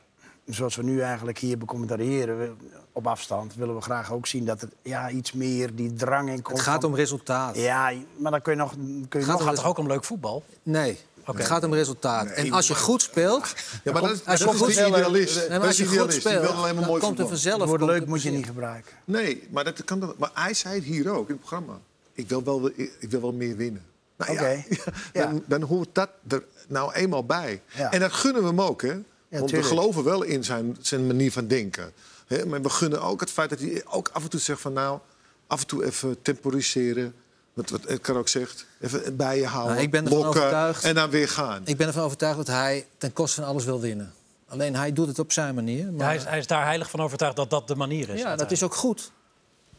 zoals we nu eigenlijk hier becommentariëren... op afstand willen we graag ook zien dat er ja, iets meer die drang in komt. het gaat van- om resultaat. Ja, maar dan kun je nog... Kun je Gaat Het nog gaat toch ook om leuk voetbal? Nee, Oké. het gaat om resultaat. en als je goed speelt... Ja, maar dat is, als je dat is goed de speelt- idealist. Nee, maar Dat als is je goed speelt, wil alleen maar dan mooi komt er vanzelf... Het woord leuk moet je niet gebruiken. Nee, maar, dat kan maar hij zei het hier ook in het programma. Ik wil wel, ik wil wel meer winnen. Nou, Oké. ja, dan, dan hoort dat er nou eenmaal bij. Ja. En dat gunnen we hem ook, hè? Want we geloven wel in zijn, zijn manier van denken. Hè? Maar we gunnen ook het feit dat hij ook af en toe zegt van... nou, af en toe even temporiseren. Wat, wat Edgar ook zegt. Even bij je houden, Nou, ik ben ervan lokken overtuigd- en dan weer gaan. Ik ben ervan overtuigd dat hij ten koste van alles wil winnen. Alleen hij doet het op zijn manier. Maar... Ja, hij, is, hij is daar heilig van overtuigd dat dat de manier is. ja, dat is ook goed.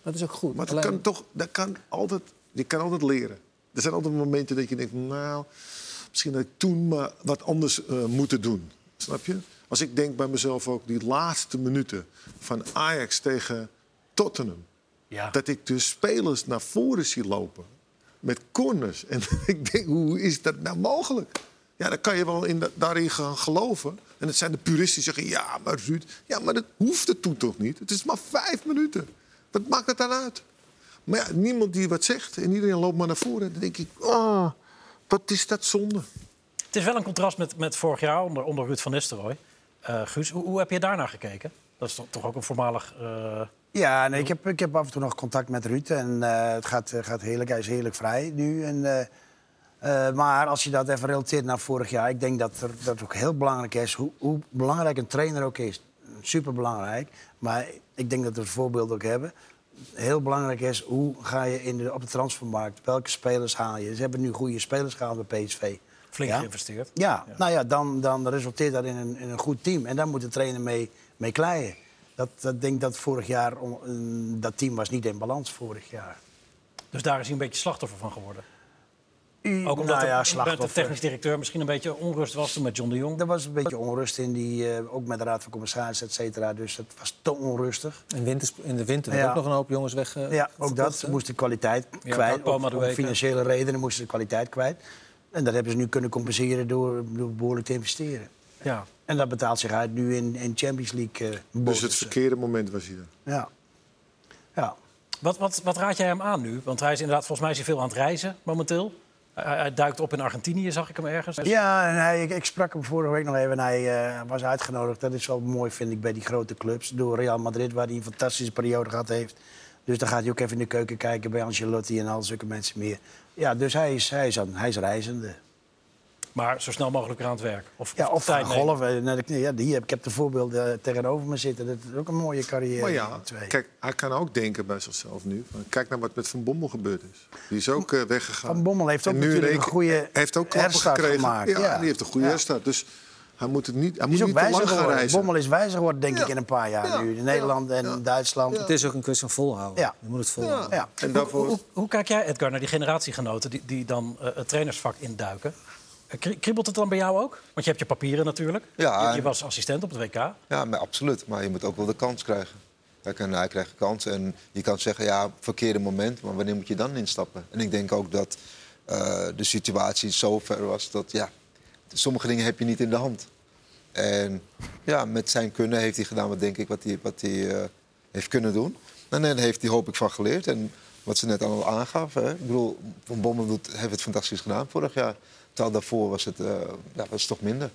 Dat is ook goed. Maar dat Alleen- kan toch, dat kan altijd, je kan altijd leren. Er zijn altijd momenten dat je denkt, nou, misschien had ik toen maar wat anders eh, moeten doen. Snap je? Als ik denk bij mezelf ook, die laatste minuten van Ajax tegen Tottenham. Ja. Dat ik de spelers naar voren zie lopen met corners. En ik denk, hoe is dat nou mogelijk? Ja, dan kan je wel in daarin gaan geloven. En het zijn de puristen die zeggen, ja, maar Ruud... Ja, maar dat hoeft het toen toch niet? Het is maar vijf minuten. Wat maakt het dan uit? Maar ja, niemand die wat zegt en iedereen loopt maar naar voren. Dan denk ik, oh, wat is dat zonde. Het is wel een contrast met, met vorig jaar onder, onder Ruud van Nistelrooy. Eh, Guus, hoe, hoe heb je daarnaar gekeken? Dat is toch, toch ook een voormalig... eh, Ja, nee, ik, heb, ik heb af en toe nog contact met Ruud. En eh, het gaat, eh, gaat heerlijk. Hij is heerlijk vrij nu. En, eh, maar als je dat even relateert naar vorig jaar... ik denk dat, er, dat het ook heel belangrijk is... hoe, hoe belangrijk een trainer ook is. Super belangrijk. Maar ik denk dat we het voorbeeld ook hebben. Heel belangrijk is, hoe ga je in de, op de transfermarkt? Welke spelers haal je? Ze hebben nu goede spelers gehaald bij PSV. flink Ja? geïnvesteerd. Ja, nou ja, dan, dan resulteert dat in een, in een goed team. En daar moet de trainer mee, mee kleien. Dat, dat denk dat vorig jaar, dat team was niet in balans vorig jaar. Dus daar is hij een beetje slachtoffer van geworden. U- Ook omdat nou de, ja, de technisch directeur misschien een beetje onrust was toen met John de Jong. Er was een beetje onrust in die, eh, ook met de raad van commissarissen, et cetera. Dus het was te onrustig. In, winters, in de winter werden Ja. ook nog een hoop jongens weg. eh, Ja, ook dat. Ze hè? moesten kwaliteit Ja, kwijt. Om, financiële redenen moesten ze kwaliteit kwijt. En dat hebben ze nu kunnen compenseren door, door behoorlijk te investeren. Ja. En dat betaalt zich uit nu in, in Champions League eh Dus het verkeerde moment was hier. Ja. ja. Wat, wat, wat raad jij hem aan nu? Want hij is inderdaad, volgens mij is hij veel aan het reizen momenteel. Hij, hij duikt op in Argentinië, zag ik hem ergens. Ja, en hij, ik, ik sprak hem vorige week nog even en hij eh, was uitgenodigd. Dat is wel mooi, vind ik, bij die grote clubs. Door Real Madrid, waar hij een fantastische periode gehad heeft. Dus dan gaat hij ook even in de keuken kijken bij Ancelotti en al zulke mensen meer. Ja, dus hij is, hij is, aan, hij is reizende. Maar zo snel mogelijk weer aan het werk. Of, Ja, of tijd. Net, ja, die, heb- ik heb de voorbeelden tegenover me zitten. Dat is ook een mooie carrière. Maar ja, twee. kijk, hij kan ook denken bij zichzelf nu. Kijk naar wat met Van Bommel gebeurd is. Die is ook eh, weggegaan. Van Bommel heeft ook natuurlijk een goede heeft ook gekregen. gemaakt. Ja, Ja. die heeft een goede Ja. herstart. Dus hij moet het niet, hij Die moet is ook niet te lang wijzer gaan reizen. Bommel is wijzer geworden, denk Ja. ik, in een paar jaar Ja. nu. In Nederland en Ja. Duitsland. Het is ook een kwestie van volhouden. Ja. Je moet het volhouden. Ja. En Hoe, daarvoor... hoe, hoe kijk jij, Edgar, naar die generatiegenoten die, die dan eh, het trainersvak induiken? Kri- Kriebelt het dan bij jou ook? Want je hebt je papieren natuurlijk. Ja, je, was assistent op het WK. Ja, maar absoluut. Maar je moet ook wel de kans krijgen. Kijk, en hij krijgt een kans en je kan zeggen, ja, verkeerde moment, maar wanneer moet je dan instappen? En ik denk ook dat eh, de situatie zo ver was dat, ja, sommige dingen heb je niet in de hand. En ja, met zijn kunnen heeft hij gedaan wat, denk ik, wat hij, wat hij eh, heeft kunnen doen. En daar heeft hij, hoop ik, van geleerd. En wat ze net al aangaven, hè? ik bedoel, Van Bommel heeft het fantastisch gedaan vorig jaar. Terwijl daarvoor was het, eh, ja, was toch minder.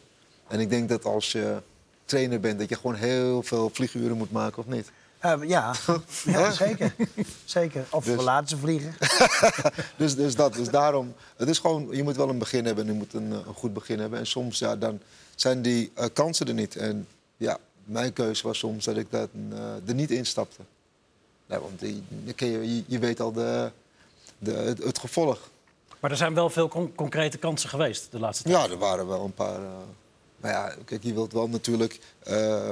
En ik denk dat als je trainer bent, dat je gewoon heel veel vlieguren moet maken, of niet? Eh, ja, ja zeker. zeker. Of Dus- we laten ze vliegen. Dus, dus dat, dus daarom, het is gewoon, je moet wel een begin hebben en je moet een, eh, een goed begin hebben. En soms, ja, dan zijn die eh, kansen er niet. En ja, mijn keuze was soms dat ik dat, er niet instapte. Ja, want die, je, je, je weet al de, de, het, het gevolg. Maar er zijn wel veel con- concrete kansen geweest de laatste tijd. Ja, er waren wel een paar. eh, maar ja, kijk, je wilt wel natuurlijk eh,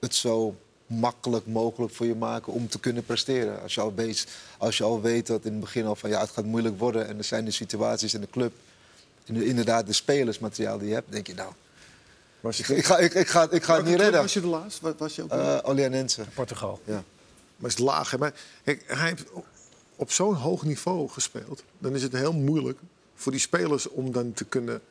het zo makkelijk mogelijk voor je maken om te kunnen presteren. Als je, al weet, als je al weet dat in het begin al van ja, het gaat moeilijk worden en er zijn de situaties in de club, en inderdaad de spelersmateriaal die je hebt, denk je nou, Was ik, je, ik ga, ik, ik ga, ik ga het niet redden. Was je de laatste? Wa- Was je ook Eh Olianense. Portugal. Ja. Maar het is laag. Hè? Maar kijk, hij heeft op, zo'n hoog niveau gespeeld. Dan is het heel moeilijk voor die spelers om dan te kunnen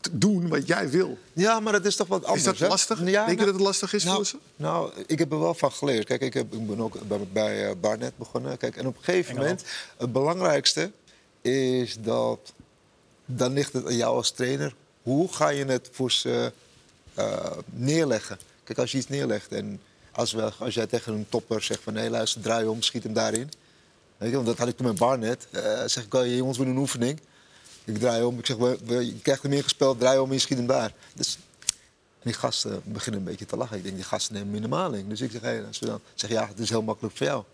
te doen wat jij wil. ja, maar dat is toch wat anders. is dat hè? lastig? Ja, Denk je nou- dat het lastig is nou, voor ze? Nou, ik heb er wel van geleerd. Kijk, ik, heb, ik ben ook bij, bij eh, Barnet begonnen. Kijk, en op een gegeven Engeland. moment, het belangrijkste is dat... Dan ligt het aan jou als trainer. Hoe ga je het voor ze eh, neerleggen? Kijk, als je iets neerlegt en als, we, als jij tegen een topper zegt van... hé, luister, draai om, schiet hem daarin. Weet je, want dat had ik toen met Barnet. Eh zeg ik, oh, jongens, we doen een oefening. Ik draai om, ik zeg, we, we- je krijgt hem ingespeeld, draai om en je schiet hem daar. Dus en die gasten beginnen een beetje te lachen. Ik denk, die gasten nemen me in de maling. Dus ik zeg, hey, als we dan zeg ja, het is heel makkelijk voor jou.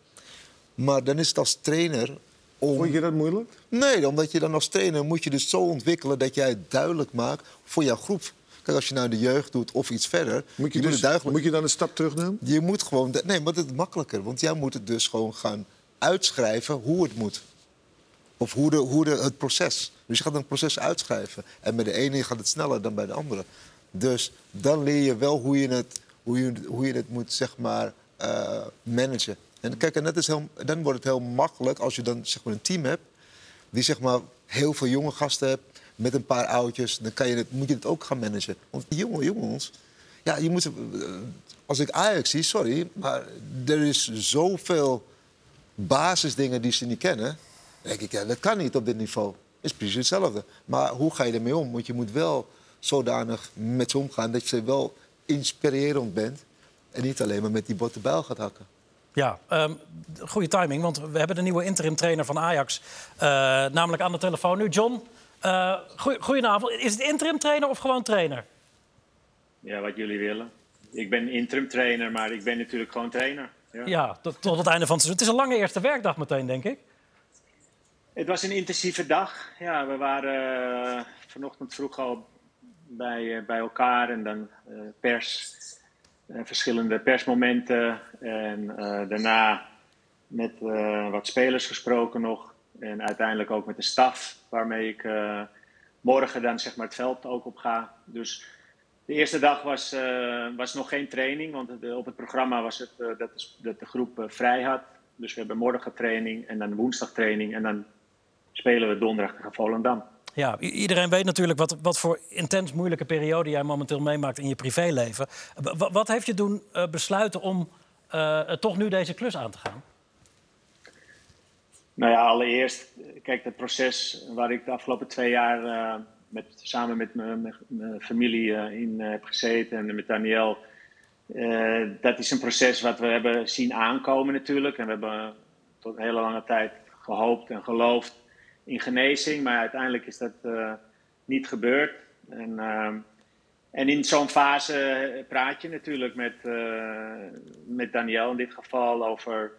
Maar dan is het als trainer om... Vond je dat moeilijk? Nee, omdat je dan als trainer moet je dus zo ontwikkelen dat jij het duidelijk maakt voor jouw groep. Kijk, als je nou de jeugd doet of iets verder, Moet je, dus, moet je dan een stap terug nemen? Je moet gewoon... Nee, maar het is makkelijker. Want jij moet het dus gewoon gaan uitschrijven hoe het moet. Of hoe, de, hoe de, het proces. Dus je gaat een proces uitschrijven. En bij de ene gaat het sneller dan bij de andere. Dus dan leer je wel hoe je het, hoe je, hoe je het moet, zeg maar, eh, managen. En kijk, en dat is heel, dan wordt het heel makkelijk als je dan zeg maar, een team hebt... die zeg maar, heel veel jonge gasten hebt met een paar oudjes. Dan kan je het, moet je het ook gaan managen. Want die jonge jongens... Ja, je moet, eh, als ik Ajax zie, sorry, maar er is zoveel basisdingen die ze niet kennen. Denk ik, ja, dat kan niet op dit niveau. is precies hetzelfde. Maar hoe ga je ermee om? Want je moet wel zodanig met ze omgaan dat je wel inspirerend bent. En niet alleen maar met die botte bijl gaat hakken. Ja, ehm, goede timing, want we hebben de nieuwe interim trainer van Ajax. eh, namelijk aan de telefoon nu. John, eh goeie- goedenavond. Is het interim trainer of gewoon trainer? Ja, wat jullie willen. Ik ben interim trainer, maar ik ben natuurlijk gewoon trainer. Ja. Ja, tot, tot het einde van het seizoen. Het is een lange eerste werkdag meteen, denk ik. Het was een intensieve dag. Ja, we waren eh, vanochtend vroeg al bij, eh, bij elkaar en dan eh, pers, verschillende persmomenten. En daarna met wat spelers gesproken nog. En uiteindelijk ook met de staf, waarmee ik morgen dan zeg maar het veld ook op ga. Dus de eerste dag was, eh, was nog geen training, want op het programma was het eh, dat, de, dat de groep eh, vrij had. Dus we hebben morgen training en dan woensdag training en dan spelen we donderdag tegen Volendam. Ja, iedereen weet natuurlijk wat, wat voor intens moeilijke periode jij momenteel meemaakt in je privéleven. W- wat heeft je doen besluiten om toch nu deze klus aan te gaan? Nou ja, allereerst, kijk, het proces waar ik de afgelopen twee jaar uh, met, samen met mijn familie uh, in heb gezeten en met Daniel. dat is een proces wat we hebben zien aankomen natuurlijk. En we hebben tot een hele lange tijd gehoopt en geloofd in genezing. Maar uiteindelijk is dat niet gebeurd. En, en in zo'n fase praat je natuurlijk met, met Daniel in dit geval over,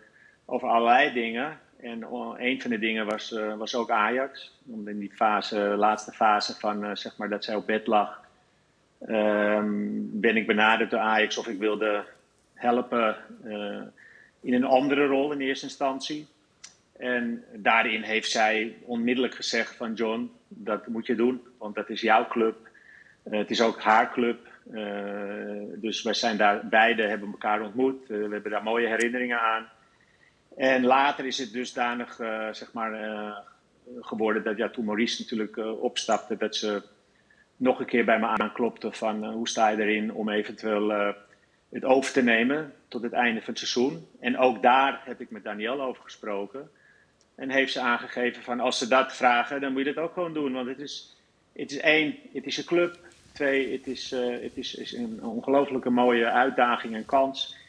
over allerlei dingen. En een van de dingen was, uh, was ook Ajax. In die fase, laatste fase van uh, zeg maar dat zij op bed lag, um, ben ik benaderd door Ajax of ik wilde helpen in een andere rol in eerste instantie. En daarin heeft zij onmiddellijk gezegd van John, dat moet je doen, want dat is jouw club. Het is ook haar club. Dus wij zijn daar beide, hebben elkaar ontmoet. We hebben daar mooie herinneringen aan. En later is het dusdanig zeg maar, geworden dat ja, toen Maurice natuurlijk opstapte, dat ze nog een keer bij me aanklopte van hoe sta je erin om eventueel het over te nemen tot het einde van het seizoen. En ook daar heb ik met Daniel over gesproken. En heeft ze aangegeven van als ze dat vragen, dan moet je dat ook gewoon doen. Want het is, het is één, het is een club. Twee, het is, uh, het is, is een ongelooflijke mooie uitdaging en kans.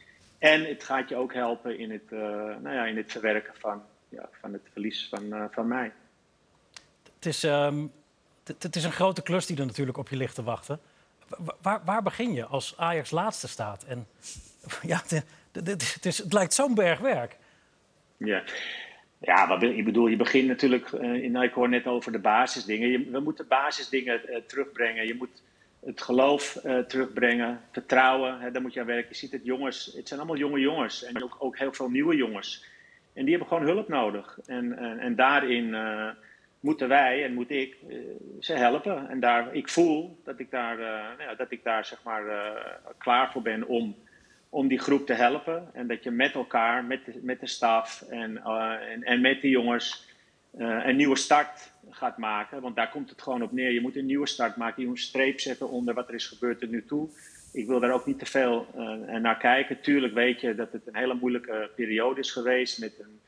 En het gaat je ook helpen in het, uh, nou ja, in het verwerken van, ja, van het verlies van, uh, van mij. Het is, um, het is een grote klus die er natuurlijk op je ligt te wachten. Waar, waar begin je als Ajax laatste staat? En ja, het, het, is, het lijkt zo'n berg werk. Ja, ja, wat, ik bedoel, je begint natuurlijk, uh, ik hoor net over de basisdingen. Je, we moeten basisdingen uh, terugbrengen. Je moet het geloof uh, terugbrengen, vertrouwen, hè, daar moet je aan werken. Je ziet het jongens, het zijn allemaal jonge jongens en ook, ook heel veel nieuwe jongens. En die hebben gewoon hulp nodig. En, en, daarin moeten wij en moet ik ze helpen. En daar, ik voel dat ik daar, nou ja, dat ik daar zeg maar, klaar voor ben om om die groep te helpen. En dat je met elkaar, met de, met de staf en, en, en, met de jongens uh, een nieuwe start gaat maken. Want daar komt het gewoon op neer. Je moet een nieuwe start maken. Je moet een streep zetten onder wat er is gebeurd tot nu toe. Ik wil daar ook niet te veel uh, naar kijken. Tuurlijk weet je dat het een hele moeilijke periode is geweest. Met een,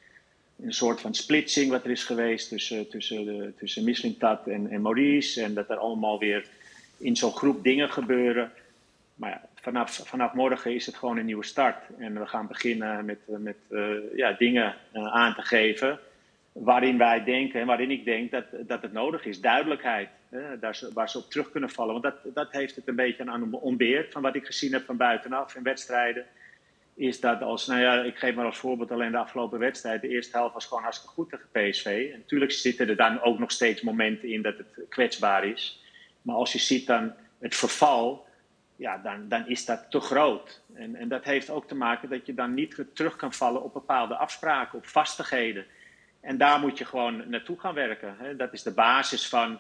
een soort van splitsing wat er is geweest tussen, tussen, de, tussen Mislintat en, en Maurice. En dat er allemaal weer in zo'n groep dingen gebeuren. Maar ja, vanaf, vanaf morgen is het gewoon een nieuwe start. En we gaan beginnen met, eh, met ja, dingen aan te geven. Waarin wij denken en waarin ik denk dat, dat het nodig is. Duidelijkheid. Hè, daar ze, waar ze op terug kunnen vallen. Want dat, dat heeft het een beetje aan ontbeerd. Van wat ik gezien heb van buitenaf in wedstrijden. Is dat als, nou ja, ik geef maar als voorbeeld alleen de afgelopen wedstrijd. De eerste helft was gewoon hartstikke goed tegen PSV. En natuurlijk zitten er dan ook nog steeds momenten in dat het kwetsbaar is. Maar als je ziet dan het verval ja, dan, dan is dat te groot. En, en dat heeft ook te maken dat je dan niet terug kan vallen op bepaalde afspraken, op vastigheden. En daar moet je gewoon naartoe gaan werken. Hè. Dat is de basis van,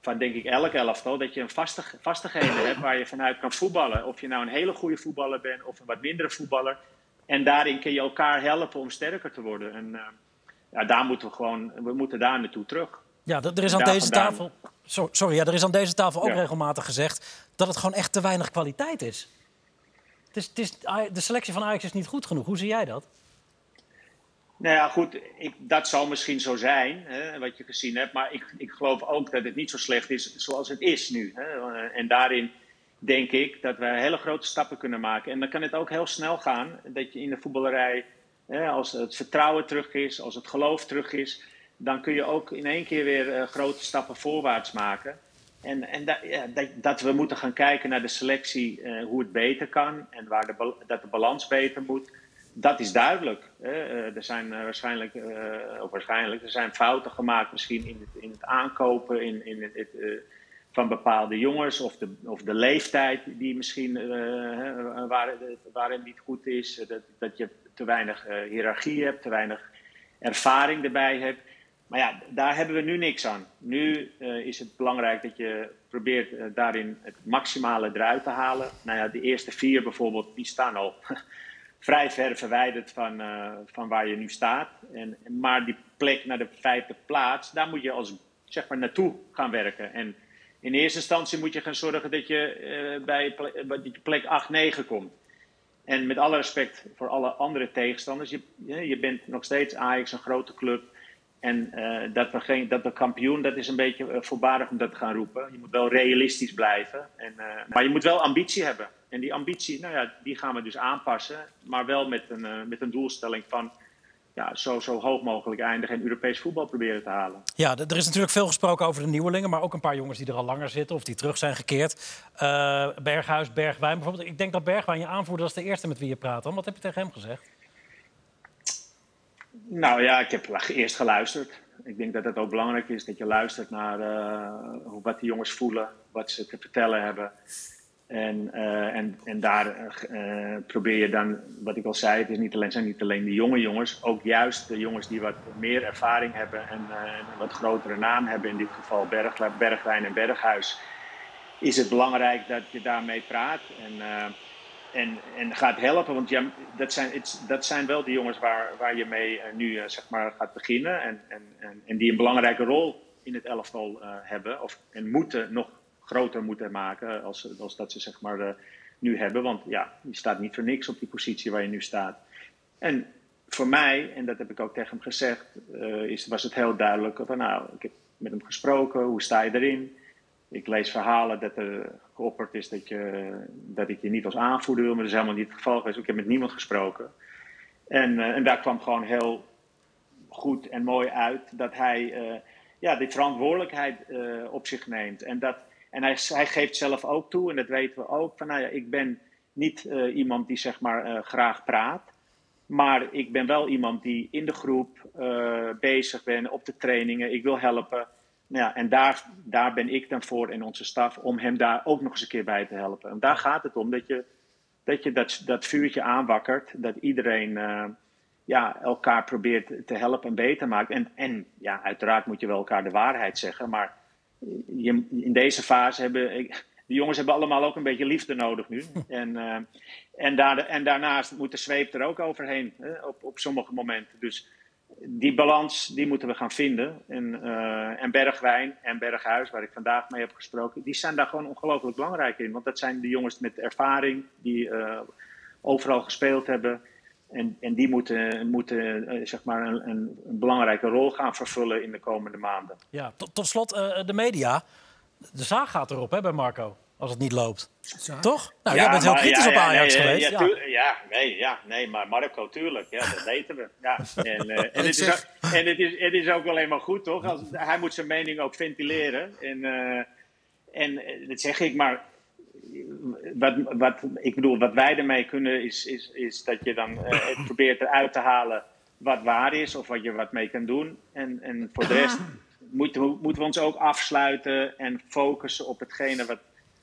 van denk ik elk elftal. Dat je een vastig, vastigheden hebt waar je vanuit kan voetballen. Of je nou een hele goede voetballer bent of een wat mindere voetballer. En daarin kun je elkaar helpen om sterker te worden. En uh, ja, daar moeten we gewoon, we moeten daar naartoe terug. Ja, er is aan deze tafel. Sorry, ja, er is aan deze tafel ook regelmatig gezegd dat het gewoon echt te weinig kwaliteit is. Het is, het is. De selectie van Ajax is niet goed genoeg. Hoe zie jij dat? Nou ja, goed, ik, dat zal misschien zo zijn, hè, wat je gezien hebt. Maar ik, ik geloof ook dat het niet zo slecht is zoals het is nu. Hè. En daarin denk ik dat we hele grote stappen kunnen maken. En dan kan het ook heel snel gaan dat je in de voetballerij, hè, als het vertrouwen terug is, als het geloof terug is, dan kun je ook in één keer weer uh, grote stappen voorwaarts maken. En, en dat, dat, we moeten gaan kijken naar de selectie, uh, hoe het beter kan en waar de, dat de balans beter moet. Dat is duidelijk. Uh, er zijn waarschijnlijk, of waarschijnlijk, er zijn fouten gemaakt misschien in het, in het aankopen in, in het, van bepaalde jongens of de, of de leeftijd die misschien waar, waar het niet goed is. Dat, dat je te weinig hiërarchie hebt, te weinig ervaring erbij hebt. Maar ja, daar hebben we nu niks aan. Nu is het belangrijk dat je probeert daarin het maximale eruit te halen. Nou ja, de eerste vier bijvoorbeeld, die staan al vrij ver verwijderd van, uh, van waar je nu staat. En, maar die plek naar de vijfde plaats, daar moet je als, zeg maar, naartoe gaan werken. En in eerste instantie moet je gaan zorgen dat je bij plek, plek 8, 9 komt. En met alle respect voor alle andere tegenstanders, je, je bent nog steeds Ajax, een grote club En dat, we geen, dat we kampioen, dat is een beetje voorbarig om dat te gaan roepen. Je moet wel realistisch blijven. En, maar je moet wel ambitie hebben. En die ambitie, nou ja, die gaan we dus aanpassen. Maar wel met een, met een doelstelling van ja, zo, zo hoog mogelijk eindigen en Europees voetbal proberen te halen. Ja, er is natuurlijk veel gesproken over de nieuwelingen, maar ook een paar jongens die er al langer zitten of die terug zijn gekeerd. Uh, Berghuis, Bergwijn bijvoorbeeld. Ik denk dat Bergwijn je aanvoerder als de eerste met wie je praat. Wat heb je tegen hem gezegd? Nou ja, ik heb eerst geluisterd. Ik denk dat het ook belangrijk is dat je luistert naar uh, wat die jongens voelen, wat ze te vertellen hebben. En, uh, en, en daar uh, probeer je dan, wat ik al zei, het is niet alleen, zijn niet alleen de jonge jongens, ook juist de jongens die wat meer ervaring hebben en een wat grotere naam hebben, in dit geval Berg, Bergwijn en Berghuis, is het belangrijk dat je daarmee praat en, en, en gaat helpen. Want ja, dat, zijn, dat zijn wel de jongens waar, waar je mee nu zeg maar gaat beginnen en, en, en, en, die een belangrijke rol in het elftal hebben of, en moeten nog groter moeten maken als, als dat ze zeg maar uh, nu hebben. Want ja, je staat niet voor niks op die positie waar je nu staat. En voor mij, en dat heb ik ook tegen hem gezegd, uh, is, was het heel duidelijk van nou, ik heb met hem gesproken, hoe sta je erin? Ik lees verhalen dat er geopperd is dat, je, dat ik je niet als aanvoerder wil, maar dat is helemaal niet het geval geweest. Ik heb met niemand gesproken. En, uh, en daar kwam gewoon heel goed en mooi uit dat hij ja, die verantwoordelijkheid op zich neemt. En dat en hij, hij, geeft zelf ook toe, en dat weten we ook, van nou ja, ik ben niet uh, iemand die zeg maar uh, graag praat. Maar ik ben wel iemand die in de groep uh, bezig ben, op de trainingen. Ik wil helpen. Nou ja, en daar, daar ben ik dan voor in onze staf om hem daar ook nog eens een keer bij te helpen. En daar gaat het om, dat je dat, je dat, dat vuurtje aanwakkert. Dat iedereen ja, elkaar probeert te helpen en beter maakt. En, en ja, uiteraard moet je wel elkaar de waarheid zeggen. Maar je, in deze fase hebben. de jongens hebben allemaal ook een beetje liefde nodig nu. En, uh, en, daar, en daarnaast moet de zweep er ook overheen hè, op, op sommige momenten. Dus die balans die moeten we gaan vinden. En, uh, en Bergwijn en Berghuis, waar ik vandaag mee heb gesproken, die zijn daar gewoon ongelooflijk belangrijk in. Want dat zijn de jongens met ervaring die uh, overal gespeeld hebben. En, en die moeten, moeten uh, zeg maar een, een, een, belangrijke rol gaan vervullen in de komende maanden. Ja, tot, tot slot uh, de media. De zaag gaat erop hè, bij Marco, als het niet loopt. Toch? Nou, ja, jij bent heel kritisch ja, op Ajax nee, geweest. Ja, ja, nee, ja, nee, maar Marco, tuurlijk. Ja, dat weten we. Ja. En, uh, en, het is ook, en het, is, het is ook alleen maar goed, toch? Als, hij moet zijn mening ook ventileren. En, en dat zeg ik, maar wat, wat, ik bedoel, wat wij ermee kunnen is, is, is dat je dan uh, probeert eruit te halen wat waar is of wat je wat mee kan doen. En, en voor de rest moeten we, moeten we ons ook afsluiten en focussen op hetgene wat,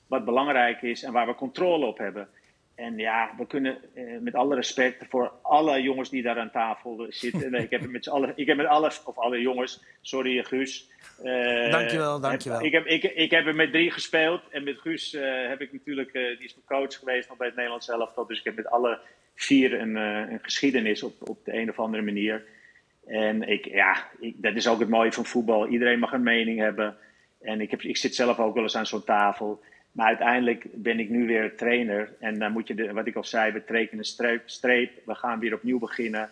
wat belangrijk is en waar we controle op hebben. En ja, we kunnen eh, met alle respect voor alle jongens die daar aan tafel zitten. ik heb met alle, ik heb met alle, of alle jongens, sorry Guus. Uh, dankjewel, dankjewel. Heb, ik, heb, ik, ik heb er met drie gespeeld. En met Guus uh, heb ik natuurlijk, uh, die is mijn coach geweest nog bij het Nederlands elftal. Dus ik heb met alle vier een, een geschiedenis op, op de een of andere manier. En ik, ja, ik, dat is ook het mooie van voetbal. Iedereen mag een mening hebben. En ik, heb, ik zit zelf ook wel eens aan zo'n tafel. Maar uiteindelijk ben ik nu weer trainer. En dan moet je, de, wat ik al zei, we trekken een streep, streep. We gaan weer opnieuw beginnen.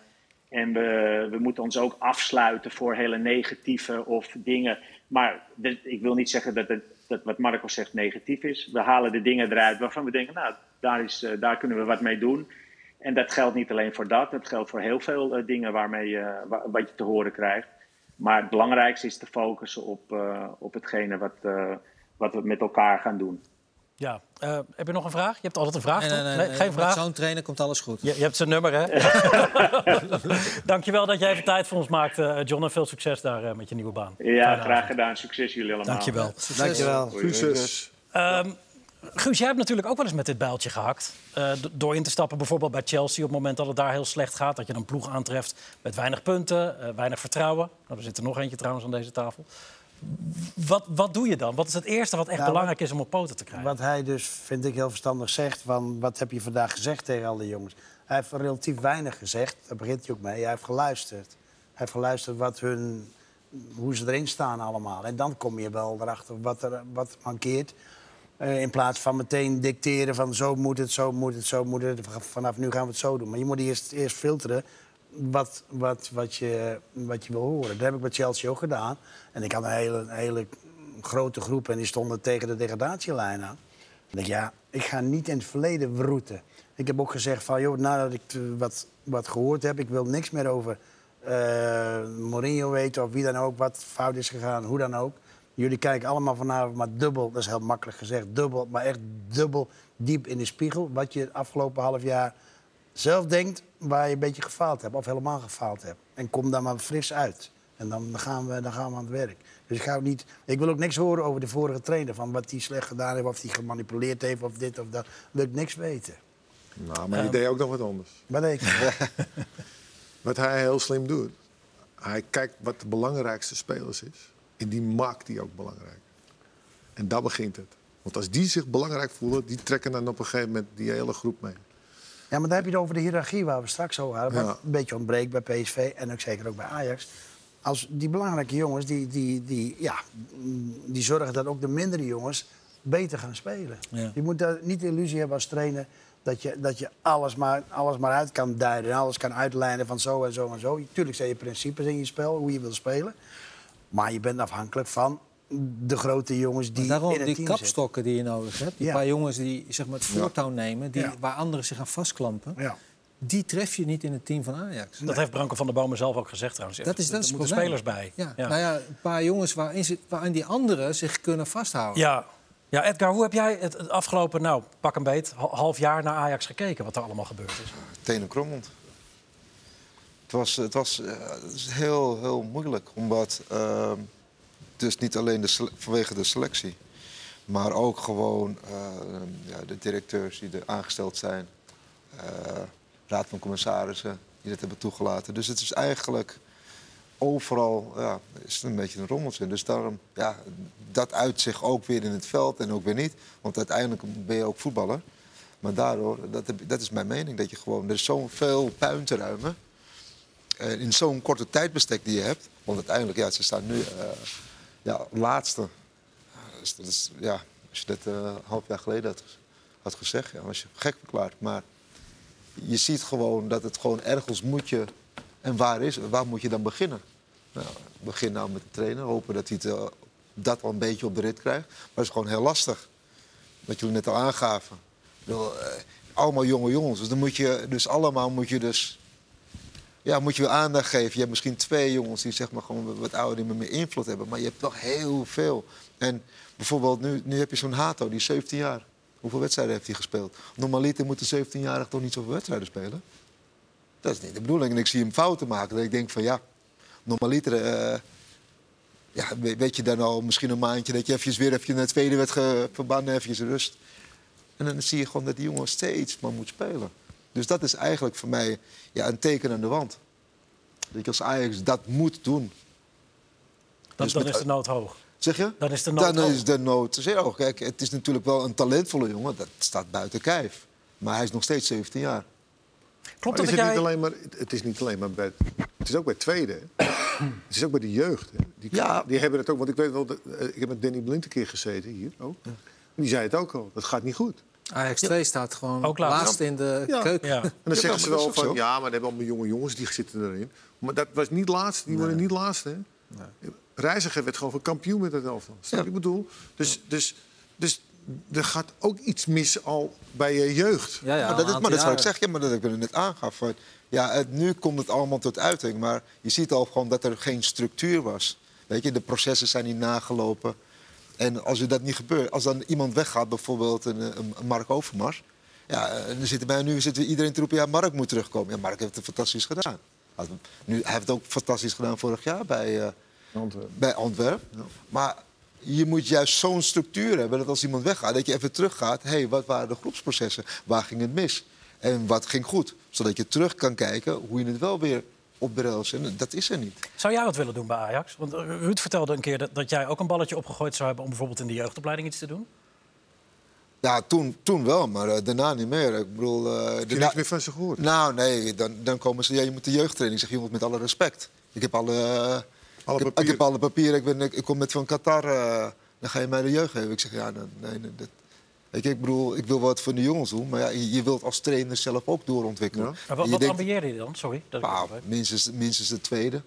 En we, we moeten ons ook afsluiten voor hele negatieve of dingen. Maar ik wil niet zeggen dat, dat wat Marco zegt negatief is. We halen de dingen eruit waarvan we denken, nou, daar, is, uh, daar kunnen we wat mee doen. En dat geldt niet alleen voor dat. Dat geldt voor heel veel uh, dingen waarmee wat je te horen krijgt. Maar het belangrijkste is te focussen op, uh, op hetgene wat, wat we met elkaar gaan doen. Ja, uh, heb je nog een vraag? Je hebt altijd een vraag, nee, nee, nee, nee Geen vraag? Met zo'n trainer komt alles goed. Je, je hebt zijn nummer, hè? Dankjewel dat je even tijd voor ons maakt, uh, John. En veel succes daar uh, met je nieuwe baan. Ja, Fijne graag avond. gedaan. Succes jullie allemaal. Dankjewel. Succes. Dankjewel. Succes. Um, Guus, jij hebt natuurlijk ook wel eens met dit bijltje gehakt. Uh, door in te stappen bijvoorbeeld bij Chelsea op het moment dat het daar heel slecht gaat. Dat je een ploeg aantreft met weinig punten, uh, weinig vertrouwen. Nou, er zit er nog eentje trouwens aan deze tafel. Wat, wat doe je dan? Wat is het eerste wat echt nou, belangrijk is om op poten te krijgen? Wat hij dus, vind ik, heel verstandig zegt... van wat heb je vandaag gezegd tegen al die jongens? Hij heeft relatief weinig gezegd, daar begint hij ook mee. Hij heeft geluisterd. Hij heeft geluisterd wat hun, hoe ze erin staan allemaal. En dan kom je wel erachter wat er wat mankeert. Uh, in plaats van meteen dicteren van zo moet het, zo moet het, zo moet het. Vanaf nu gaan we het zo doen. Maar je moet eerst, eerst filteren wat, wat, wat, je, wat je wil horen. Dat heb ik met Chelsea ook gedaan. En ik had een hele, hele grote groep en die stonden tegen de degradatielijn aan. Ik denk, ja, ik ga niet in het verleden roeten. Ik heb ook gezegd van, joh, nadat ik wat, wat gehoord heb, ik wil niks meer over eh, Mourinho weten of wie dan ook, wat fout is gegaan, hoe dan ook. Jullie kijken allemaal vanavond maar dubbel, dat is heel makkelijk gezegd, dubbel, maar echt dubbel diep in de spiegel. Wat je het afgelopen half jaar zelf denkt waar je een beetje gefaald hebt of helemaal gefaald hebt. En kom daar maar fris uit. En dan gaan we, dan gaan we aan het werk. Dus ik, ga ook niet, ik wil ook niks horen over de vorige trainer. Van wat hij slecht gedaan heeft, of hij gemanipuleerd heeft, of dit of dat. wil ik niks weten. Nou, maar hij deed ook nog wat anders. Wat ik? Wat hij heel slim doet, hij kijkt wat de belangrijkste spelers is. En die maakt die ook belangrijk. En daar begint het. Want als die zich belangrijk voelen, die trekken dan op een gegeven moment die hele groep mee. Ja, maar dan heb je het over de hiërarchie waar we straks over hadden. Wat Ja. een beetje ontbreekt bij PSV en ook zeker ook bij Ajax. Als die belangrijke jongens, die, die, die, ja, die zorgen dat ook de mindere jongens beter gaan spelen. Ja. Je moet daar niet de illusie hebben als trainer dat je, dat je alles, maar, alles maar uit kan duiden. En alles kan uitlijnen van zo en zo en zo. Tuurlijk zijn je principes in je spel, hoe je wil spelen. Maar je bent afhankelijk van de grote jongens die Daarom in het die team kapstokken die je nodig hebt. Die Ja. paar jongens die zeg maar, het voortouw nemen, die, Ja. waar anderen zich aan vastklampen. Die tref je niet in het team van Ajax. Dat heeft Branko van der Bomen zelf ook gezegd trouwens. Dat is, dat er is het moeten spelers bij. Ja. Ja. Nou ja, een paar jongens waarin, ze, waarin die anderen zich kunnen vasthouden. Ja. ja, Edgar, hoe heb jij het, afgelopen, nou, pak een beet, ha- half jaar naar Ajax gekeken? Wat er allemaal gebeurd is? tenen krommend. Het was, het was eh, het heel, heel moeilijk, omdat ehm, dus niet alleen vanwege de selectie, maar ook gewoon eh, ja, de directeurs die er aangesteld zijn, eh, raad van commissarissen die dat hebben toegelaten. Dus het is eigenlijk overal ja, is een beetje een rommeltje. Dus daarom, ja, dat uit zich ook weer in het veld en ook weer niet. Want uiteindelijk ben je ook voetballer. Maar daardoor, dat, dat is mijn mening, dat je gewoon... Er is zoveel puin te ruimen. eh, in zo'n korte tijdbestek die je hebt. Want uiteindelijk, ja, ze staan nu ja, laatste. Eh, Dus dat is, ja, als je dat eh, een half jaar geleden had, gezegd, ja, was je gek verklaard. Maar je ziet gewoon dat het gewoon ergens moet je... En waar, is, waar moet je dan beginnen? Nou, begin nou met de trainer. Hopen dat hij eh, dat wel een beetje op de rit krijgt. Maar het is gewoon heel lastig. Wat jullie net al aangaven. Eh, allemaal jonge jongens. Dus dan moet je dus allemaal moet je dus ja, moet je weer aandacht geven. Je hebt misschien twee jongens die zeg maar gewoon wat ouder die meer invloed hebben. Maar je hebt toch heel veel. En bijvoorbeeld nu, nu heb je zo'n Hato, die is 17 jaar. Hoeveel wedstrijden heeft hij gespeeld? Normaliter moet een 17-jarige toch niet zoveel wedstrijden spelen? Dat is niet de bedoeling. En ik zie hem fouten maken. Dat ik denk van ja, normaliter... eh, ja, we- weet je dan al misschien een maandje dat je eventjes weer even naar het tweede werd verbannen, eventjes rust. En dan zie je gewoon dat die jongen steeds maar moet spelen. Dus dat is eigenlijk voor mij ja, een teken aan de wand. Dat je als Ajax dat moet doen. Dan, Dus dan met- is de nood hoog. Zeg je? Dan is de nood Dan hoog. is de nood zeer hoog. Kijk, het is natuurlijk wel een talentvolle jongen. Dat staat buiten kijf. Maar hij is nog steeds 17 jaar. Klopt dat is het, jij... niet alleen maar, het is niet alleen maar bij... Het is ook bij het tweede. hè. het is ook bij de jeugd. Hè. Die, Ja. die hebben het ook... Want ik weet wel... Dat, eh, ik heb met Danny Blind een keer gezeten hier ook. En die zei het ook al. Dat gaat niet goed. Ajax 2 staat gewoon Ook laatst. laatst in de Ja. keuken. Ja. En dan Ja, zeggen ze wel van... zo. Ja, maar dan hebben allemaal jonge jongens die zitten erin. Maar dat was niet laatst. Die worden niet laatste. Hè. Reiziger werd gewoon van kampioen met het elftal. Snap je wat ik bedoel? Dus, dus, dus er gaat ook iets mis al bij je jeugd. Ja, ja, maar dat is, een maar dat is wat ik zeg. Ja, maar dat ik er net aangaf. van, Ja, het, nu komt het allemaal tot uiting. Maar je ziet al gewoon dat er geen structuur was. Weet je, de processen zijn niet nagelopen. En als er dat niet gebeurt, als dan iemand weggaat, bijvoorbeeld een, Mark Overmars. Ja, en dan zitten wij nu zitten we iedereen te roepen, ja, Mark moet terugkomen. Ja, Mark heeft het fantastisch gedaan. Nu, hij heeft het ook fantastisch gedaan vorig jaar bij, eh, Antwerpen. bij Antwerpen. Maar je moet juist zo'n structuur hebben dat als iemand weggaat, dat je even teruggaat. Hé, hey, wat waren de groepsprocessen? Waar ging het mis? En wat ging goed? Zodat je terug kan kijken hoe je het wel weer op de rails. En dat is er niet. Zou jij wat willen doen bij Ajax? Want eh, Ruud vertelde een keer dat, dat jij ook een balletje opgegooid zou hebben... om bijvoorbeeld in de jeugdopleiding iets te doen. Ja, toen, toen wel, maar eh, daarna niet meer. Ik bedoel, eh, Heb je niks meer van ze gehoord? Nou, nee, dan, dan komen ze. Ja, je moet de jeugdtraining. Ik zeg, jongens, met alle respect. Ik heb alle, eh, Alle ik, heb, ik papieren. heb alle papieren. Ik, ben, ik, ik kom met van Qatar. eh, dan ga je mij de jeugd geven. Ik zeg, ja, nee, nee, nee, dat, Je, ik bedoel, ik wil wat voor de jongens doen, maar ja, je, je wilt als trainer zelf ook doorontwikkelen. Ja. Maar wat, wat denkt, je dan? Sorry. Dat ik nou, minstens, minstens de tweede.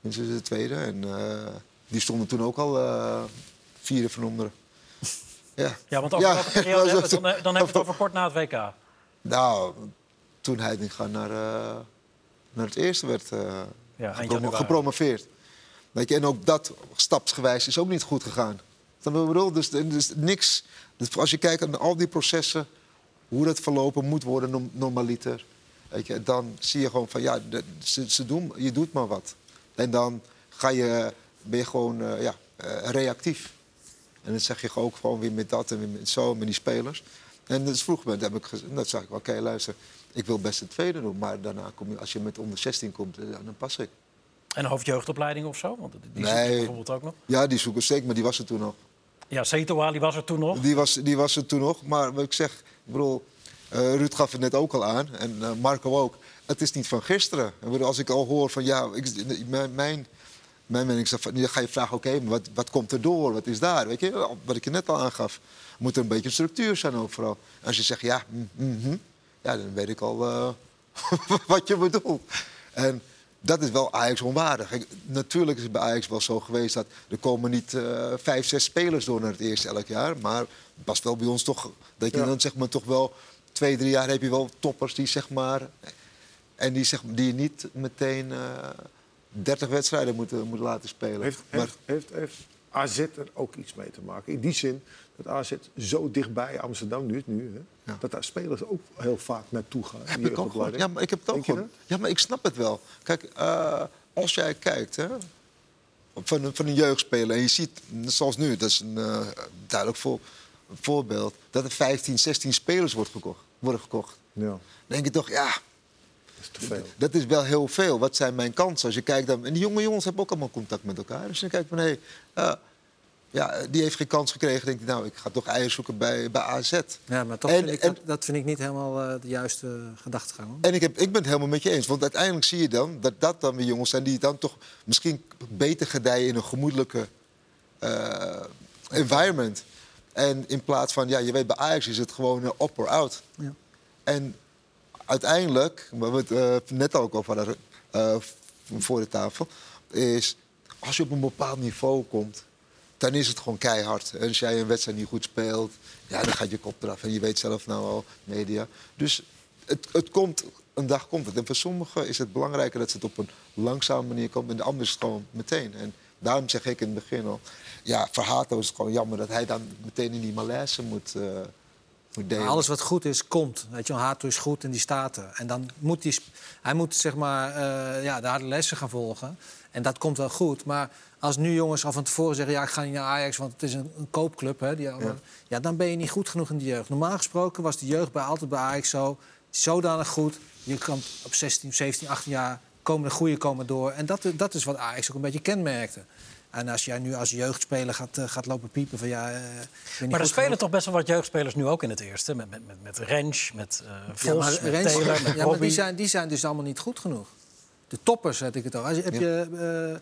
Minstens de tweede. En eh, die stonden toen ook al eh, vierde van onderen. Ja. Ja, want over Ja, hebben we dat- dan, eh, dan hebben we het over kort na het WK. Nou, toen Heitinga naar, eh, naar het eerste werd eh, Ja, gepromoveerd. Weet je, en ook dat stapsgewijs is ook niet goed gegaan. Dat ik bedoel, dus, dus niks. Dus als je kijkt naar al die processen, hoe dat verlopen moet worden norm- normaliter, weet je, dan zie je gewoon van ja, ze, ze doen, je doet maar wat. En dan ga je, ben je gewoon eh, ja, eh, reactief. En dan zeg je ook gewoon weer met dat en weer met zo, met die spelers. En dus vroeg dat heb ik gezegd, dat zei ik, oké, luister, ik wil best het tweede doen. Maar daarna, kom je, als je met onder 16 komt, eh, dan pas ik. En een hoofdjeugdopleiding of zo? Want die Nee. bijvoorbeeld ook nog. Ja, die zoeken zeker, maar die was er toen nog. Ja, Setoa, die was er toen nog. Die was, die was er toen nog. Maar wat ik zeg, ik eh, Ruud gaf het net ook al aan. En eh, Marco ook. Het is niet van gisteren. Bedoel, als ik al hoor van ja, ik, mijn, mijn, mening is dan ga je vragen, oké, maar wat, wat komt er door? Wat is daar? Weet je, wat ik je net al aangaf. Moet er een beetje structuur zijn ook vooral. Als je zegt ja, mm, mhm, ja dan weet ik al eh, wat je bedoelt. En dat is wel Ajax onwaardig. Natuurlijk is het bij Ajax wel zo geweest dat er komen niet eh, vijf, zes spelers door naar het eerste elk jaar. Maar het was wel bij ons toch dat je Ja. dan zeg maar toch wel twee, drie jaar heb je wel toppers die zeg maar en die, zeg, die niet meteen eh 30 wedstrijden moeten, moeten laten spelen. Heeft, maar, heeft, heeft, heeft AZ er ook iets mee te maken? In die zin dat AZ zo dichtbij Amsterdam nu, nu hè, Ja. dat daar spelers ook heel vaak naartoe gaan. heb ik ook gehoord. Ja, maar ik heb het ook gewoon. Ja, maar ik snap het wel. Kijk, eh, als jij kijkt hè, van, een- van een jeugdspeler en je ziet, zoals nu, dat is een eh, duidelijk voor, voorbeeld, dat er 15, 16 spelers wordt gekocht, worden gekocht. Ja, Dan denk je toch, ja, is te veel. dat is wel heel veel. Wat zijn mijn kansen? Als je kijkt dan, en die jonge jongens hebben ook allemaal contact met elkaar. Dus dan kijk van, hé, eh, ja, die heeft geen kans gekregen. Denk je, nou, ik ga toch eieren zoeken bij, bij AZ. Ja, maar toch En- vind ik, en- dat, dat vind ik niet helemaal eh, de juiste gedachtegang. hoor. En ik, heb, ik ben het helemaal met je eens. Want uiteindelijk zie je dan dat dat dan weer jongens zijn die dan toch misschien beter gedijen in een gemoedelijke eh, environment. En in plaats van, ja, je weet, bij Ajax is het gewoon eh, op or out. Ja. En uiteindelijk, we het eh, net ook over hadden eh, voor de tafel, is als je op een bepaald niveau komt, dan is het gewoon keihard. En als jij een wedstrijd niet goed speelt, ja, dan gaat je kop eraf. En je weet zelf nou al, media. Dus het, het komt, een dag komt het. En voor sommigen is het belangrijker dat ze het op een langzame manier komen. En de ander is het gewoon meteen. En daarom zeg ik in het begin al, ja, voor Hato is het gewoon jammer dat hij dan meteen in die malaise moet, eh Maar alles wat goed is, komt. Weet je, Hato is goed en die staat er. En dan moet hij, sp- hij moet zeg maar, eh, ja, de harde lessen gaan volgen. En dat komt wel goed. Maar als nu jongens al van tevoren zeggen... ja, ik ga niet naar Ajax, want het is een, een koopclub. Hè, die allemaal- ja. dan ben je niet goed genoeg in de jeugd. Normaal gesproken was de jeugd bij, altijd bij Ajax zo... zodanig goed. Je kan op 16, 17, 18 jaar komen de goede komen door. En dat, dat is wat Ajax ook een beetje kenmerkte. En als jij nu als jeugdspeler gaat, eh, gaat lopen piepen van ja... eh, Maar er spelen genoeg. toch best wel wat jeugdspelers nu ook in het eerste. Met, met, met, met Rens, met eh Vos, Ja, maar, met Rens- Taylor, met ja, maar die, zijn, die zijn dus allemaal niet goed genoeg. De toppers, had ik het al. Als heb Ja. je eh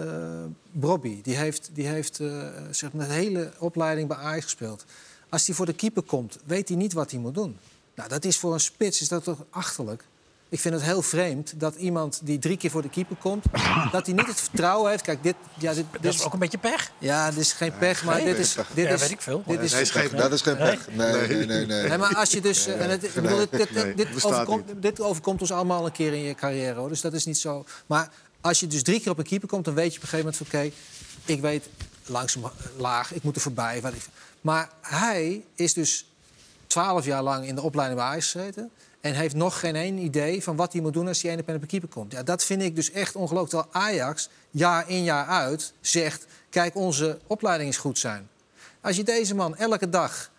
eh Brobby, die heeft, die heeft eh, zeg maar, de hele opleiding bij Ajax gespeeld. Als hij voor de keeper komt, weet hij niet wat hij moet doen. Nou, dat is voor een spits is dat toch achterlijk. Ik vind het heel vreemd dat iemand die drie keer voor de keeper komt... dat hij niet het vertrouwen heeft. Kijk, dit, ja, dit, Dat is ook een beetje pech. ja, dit is geen pech, maar dit is... Dit Ja, is weet ik veel. Dit is, Nee, is geen Dat is geen pech. Nee, nee, nee. nee, Nee, maar als je dus. en het, ik bedoel, dit, dit, overkomt, dit overkomt ons allemaal een keer in je carrière. Hoor. Dus dat is niet zo. Maar als je dus drie keer op een keeper komt, dan weet je op een gegeven moment van oké, ik weet langzaam laag, ik moet er voorbij. Wat ik- maar hij is dus twaalf jaar lang in de opleiding bij Ajax gezeten. En heeft nog geen één idee van wat hij moet doen als hij op één op een keeper komt. Ja, dat vind ik dus echt ongelooflijk. Terwijl Ajax jaar in jaar uit zegt... kijk, onze opleiding is goed zijn. Als je deze man elke dag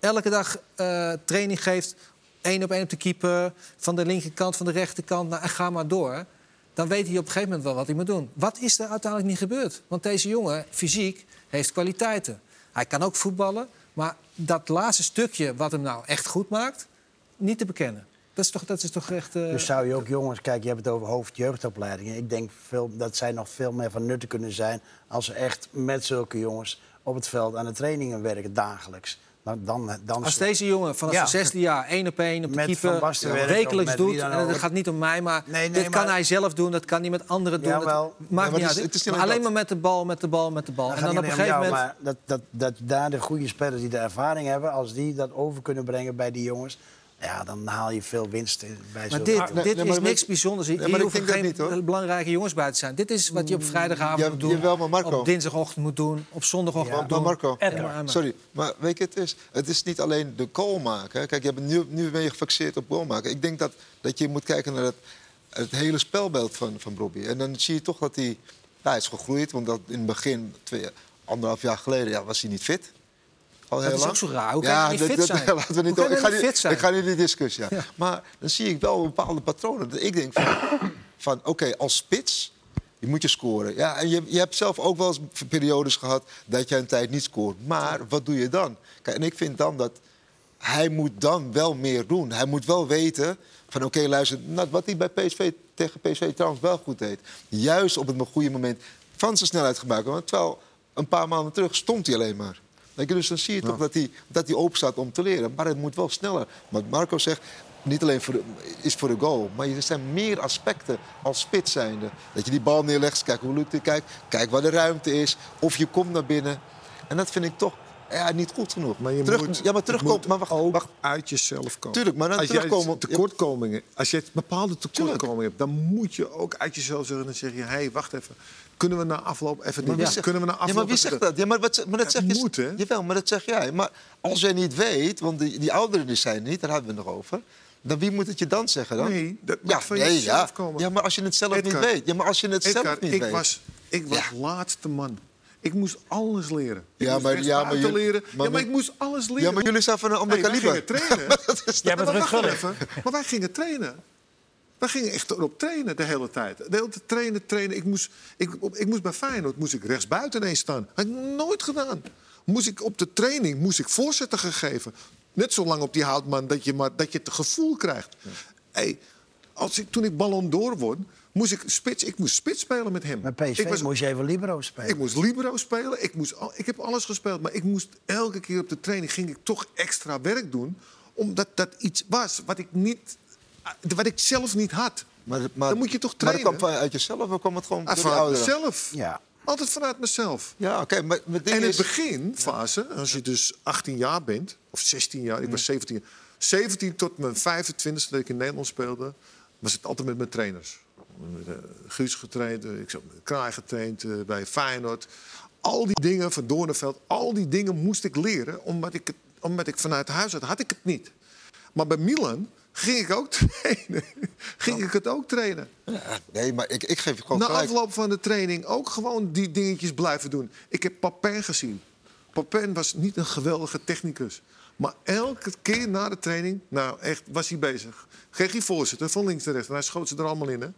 elke dag eh, training geeft. één op één op de keeper. Van de linkerkant, van de rechterkant. Nou, en ga maar door. Dan weet hij op een gegeven moment wel wat hij moet doen. Wat is er uiteindelijk niet gebeurd? Want deze jongen, fysiek, heeft kwaliteiten. Hij kan ook voetballen. Maar dat laatste stukje wat hem nou echt goed maakt, niet te bekennen. Dat is toch, dat is toch echt... eh, Dus zou je ook jongens, kijk, je hebt het over hoofdjeugdopleidingen. Ik denk veel, dat zij nog veel meer van nut kunnen zijn als ze echt met zulke jongens op het veld aan de trainingen werken dagelijks. Dan, dan, dan Als deze jongen vanaf Ja. zijn zesde jaar één op één op de keeper wekelijks doet, en dat gaat niet om mij, maar Nee, nee, dit kan hij zelf doen, dat kan hij met anderen doen. Jawel. Dat maakt maar niet het is- uit. het is niet Maar alleen dat. maar met de bal, met de bal, met de bal. Dat En dan niet op een gegeven jou, moment... maar dat, dat, dat daar de goede spelers die de ervaring hebben... als die dat over kunnen brengen bij die jongens... ja, dan haal je veel winst in- bij Maar zo'n- dit, nee, dit nee, maar is niks bijzonders. Hier Nee, maar ik hoeven denk dat geen niet, hoor. belangrijke jongens bij te zijn. Dit is wat je op vrijdagavond Ja, moet doen. jawel, maar Marco. Op dinsdagochtend moet doen. Op zondagochtend Ja. moet Maar doen. Marco, maar aan. sorry, maar weet je, het is, het is niet alleen de goal maken. hè. Kijk, je bent nu, nu ben je gefixeerd op goal maken. Ik denk dat, dat je moet kijken naar het, het hele spelbeeld van, van Robbie. En dan zie je toch dat hij, nou, hij is gegroeid. Want dat in het begin, twee, anderhalf jaar geleden, ja, was hij niet fit. Al heel is lang. ook zo raar. Hoe kan je niet dat- fit dat- zijn? laten we niet, Hoe kan je ik, ga niet niet fit zijn? ik ga niet in die discussie. Ja. Maar dan zie ik wel bepaalde patronen. Dat ik denk van, van oké, als spits... Je moet je scoren. Ja, en je, je hebt zelf ook wel eens periodes gehad dat je een tijd niet scoort. Maar wat doe je dan? Kijk, en ik vind dan dat hij moet dan wel meer doen. Hij moet wel weten van oké, luister, nou, wat hij bij PSV tegen PSV trouwens wel goed deed. Juist op het goede moment van zijn snelheid gebruiken. Want terwijl een paar maanden terug stond hij alleen maar. Dus dan zie je toch dat hij, dat hij open staat om te leren. Maar het moet wel sneller. Wat Marco zegt, niet alleen voor de, is voor de goal. Maar er zijn meer aspecten als spits zijnde. Dat je die bal neerlegt, kijk hoe Luc er kijkt. Kijk waar de ruimte is. Of je komt naar binnen. En dat vind ik toch ja, niet goed genoeg. Maar je Terug, moet, ja, maar terugkomen. Maar wacht, ook wacht. uit jezelf komen. Tuurlijk, maar dan als terugkomen- tekortkomingen, als je bepaalde tekortkomingen hebt, dan moet je ook uit jezelf zeggen. Dan zeg je, hé, hey, wacht even. Kunnen we na afloop even Maar wie zegt- Kunnen we na afloop ja, maar wie zegt dat? Ja, maar, wat, maar dat zeg je, moet, hè? Jawel, maar dat zeg jij. Maar als jij niet weet, want die, die ouderen die zijn niet, daar hadden we het nog over. Dan wie moet het je dan zeggen dan? Nee, dat moet ja, van nee, jezelf ja. komen. Ja, maar als je het zelf Edgar, niet weet. Ja, maar als je het Edgar, zelf niet ik weet. was, ik was Ja. laatste man. Ik moest alles leren. Ik Ja, maar- ja, maar jullie- leren. maar ja, maar ik moest alles leren. ja, maar jullie zijn van een ander Hey, wij kaliber. gingen trainen. Bent maar Gullit. even. Maar wij gingen trainen. Wij gingen echt erop trainen de hele tijd. De hele tijd trainen, trainen. Ik moest, ik, ik moest bij Feyenoord moest ik rechtsbuiten ineens staan. had ik nooit gedaan. Moest ik op de training moest ik voorzetten gegeven. Net zo lang op die houtman dat je, maar, dat je het gevoel krijgt. Hey, als ik, toen ik Ballon d'Or won, moest ik spits, ik moest spits spelen met hem. Met PSV ik, was- moest je even libero spelen. ik moest libero spelen. Ik, moest ik heb alles gespeeld. Maar ik moest elke keer op de training ging ik toch extra werk doen. Omdat dat iets was wat ik, niet, wat ik zelf niet had. Maar, maar, Dan moet je toch Maar dat trainen? kwam van uit jezelf of kwam het gewoon Ah, vanuit mezelf. Ja. Altijd vanuit mezelf. Ja, oké. maar het ding En in het beginfase, als je dus 18 jaar bent, of 16 jaar, ik was 17 jaar. 17 tot mijn 25 dat ik in Nederland speelde, was het altijd met mijn trainers. Met, eh, Guus getraind, eh, ik heb met Kraai getraind eh, bij Feyenoord. Al die dingen van Doornveld, al die dingen moest ik leren, omdat ik, het, omdat ik vanuit huis had, had ik het niet. Maar bij Milan ging ik ook trainen. ging ik het ook trainen. Ja, nee, maar ik, ik geef je gewoon Na gelijk. afloop van de training ook gewoon die dingetjes blijven doen. Ik heb Papin gezien. Papin was niet een geweldige technicus. Maar elke keer na de training, nou echt, was hij bezig. Kreeg hij voorzitter van links naar rechts. En hij schoot ze er allemaal in. Hè?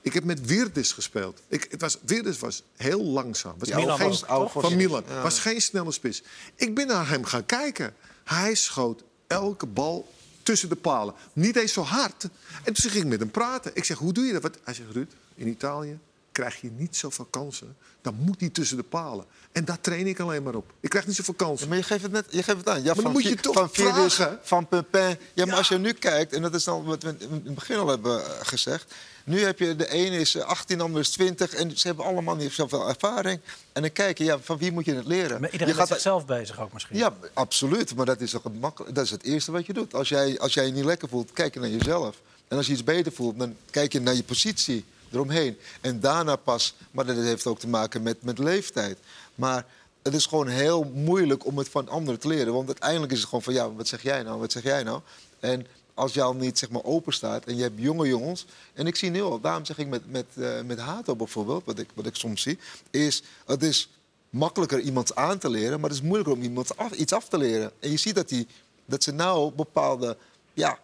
Ik heb met Wirdis gespeeld. Ik, het was, was heel langzaam. Was geen- was van Milan. Ja. Was geen snelle spits. Ik ben naar hem gaan kijken. Hij schoot elke bal tussen de palen. Niet eens zo hard. En toen ging ik met hem praten. Ik zeg, hoe doe je dat? Wat? Hij zegt, Ruud, in Italië krijg je niet zoveel kansen. Dan moet hij tussen de palen. En daar train ik alleen maar op. Ik krijg niet zoveel Ja, kansen. maar je geeft het net, je geeft het aan. Ja, dan van moet je toch van Virdis, vragen. van Pepin. Ja, maar Ja. als je nu kijkt, en dat is dan wat we in het begin al hebben eh, gezegd. Nu heb je de ene is eh, 18, de ander is 20. En ze hebben allemaal niet zoveel ervaring. En dan kijk je, ja, van wie moet je het leren? Maar je iedereen gaat met zichzelf bezig ook misschien. Ja, absoluut. Maar dat is, toch het makkelijk, dat is het eerste wat je doet. Als jij, als jij je niet lekker voelt, kijk je naar jezelf. En als je iets beter voelt, dan kijk je naar je positie eromheen. En daarna pas, maar dat heeft ook te maken met, met leeftijd. Maar het is gewoon heel moeilijk om het van anderen te leren. Want uiteindelijk is het gewoon van, ja, wat zeg jij nou, wat zeg jij nou? En als al niet zeg maar, open staat en je hebt jonge jongens... en ik zie nu al, daarom zeg ik met, met, eh, met Hato bijvoorbeeld, wat ik, wat ik soms zie... is het is makkelijker iemand aan te leren, maar het is moeilijker om iemand iets af te leren. En je ziet dat, die, dat ze nou bepaalde, ja,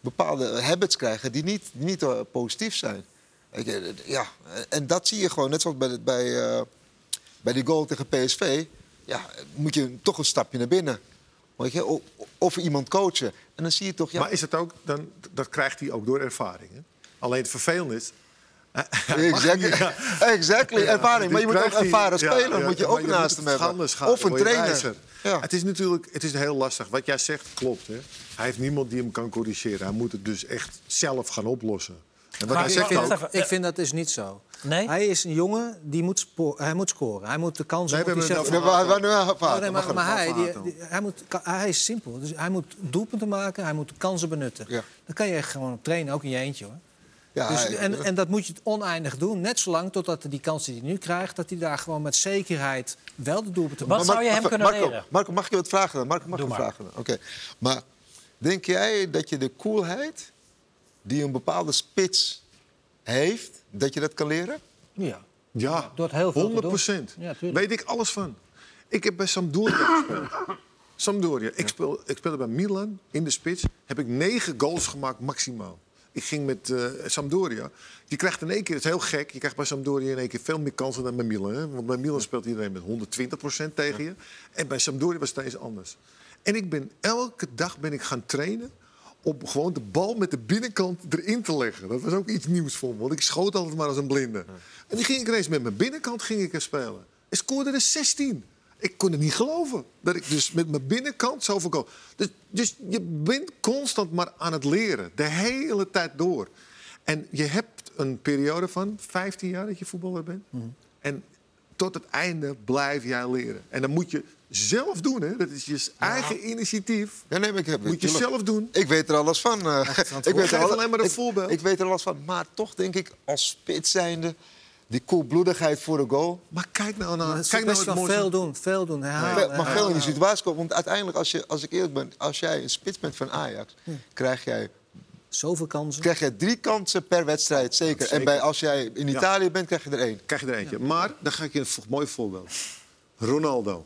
bepaalde habits krijgen die niet, niet eh, positief zijn. Je, ja, en dat zie je gewoon, net zoals bij, de- bij, eh, bij die goal tegen PSV. Ja, moet je toch een stapje naar binnen. Weet je, of, of iemand coachen. En dan zie je toch... Ja, Maar is het ook, dan, dat krijgt hij ook door ervaring. Hè? Alleen het vervelende is, Exactly. exactly. Ervaring. Maar je moet ook ervaren speler. ja, moet je ook naast hem hebben. Of een trainer. Het is natuurlijk het is heel lastig. Wat jij zegt klopt. Hè? Hij heeft niemand die hem kan corrigeren. Hij moet het dus echt zelf gaan oplossen. Wat Maar hij ik zegt vind ook... het even- Ik vind dat dus niet zo. Nee? Hij is een jongen die moet, hij moet scoren. Hij moet de kansen Nee, hij hebben zelf Oh, nee, maar, maar het. hij, die, die- hij, moet, hij is simpel. Dus hij moet doelpunten maken, hij moet de kansen benutten. Ja. Dan kan je echt gewoon trainen, ook in je eentje hoor. Ja, Dus, hij- en, en dat moet je oneindig doen. Net zolang totdat hij die kansen die hij nu krijgt... dat hij daar gewoon met zekerheid wel de doelpunten Wat maakt. zou je hem kunnen Marco, leren? Marco, mag ik je wat vragen dan? Marco, mag Doe ik je maar. vragen dan? Oké. Maar denk jij dat je de coolheid die een bepaalde spits heeft, dat je dat kan leren? Ja. Ja, Door het heel veel te 100 doen. procent. Ja. Weet ik alles van. Ik heb bij Sampdoria gespeeld. Sampdoria. Ik, speel, ik speelde bij Milan in de spits. Heb ik negen goals gemaakt maximaal. Ik ging met eh, Sampdoria. Je krijgt in één keer, het is heel gek, je krijgt bij Sampdoria in één keer veel meer kansen dan bij Milan. Hè? Want bij Milan speelt iedereen met 120% tegen je. En bij Sampdoria was het steeds anders. En ik ben elke dag ben ik gaan trainen om gewoon de bal met de binnenkant erin te leggen. Dat was ook iets nieuws voor me, want ik schoot altijd maar als een blinde. En die ging ik ineens met mijn binnenkant ging ik er spelen. Ik scoorde er 16. Ik kon het niet geloven. Dat ik dus met mijn binnenkant zoveel goal... Dus, dus je bent constant maar aan het leren. De hele tijd door. En je hebt een periode van 15 jaar dat je voetballer bent. En tot het einde blijf jij leren. En dan moet je zelf doen. Hè? Dat is je eigen initiatief. Ja, nee, maar ik heb, Moet je tuurlijk. zelf doen. Ik weet er alles van. eh. ik weet er alle- alleen maar een ik- voorbeeld. Ik weet er alles van. Maar toch denk ik, als spits zijnde, die koelbloedigheid voor de goal. Maar kijk nou naar... Kijk nou best het wel mooiste- veel doen, veel doen, maar veel in die situatie komen. Want uiteindelijk, als, je, als ik eerlijk ben, als jij een spits bent van Ajax, krijg jij Zoveel kansen. krijg je drie kansen per wedstrijd, zeker. En bij, als jij in Italië bent, krijg je er één. Krijg je er eentje. Maar dan ga ik je een mooi voorbeeld. Ronaldo.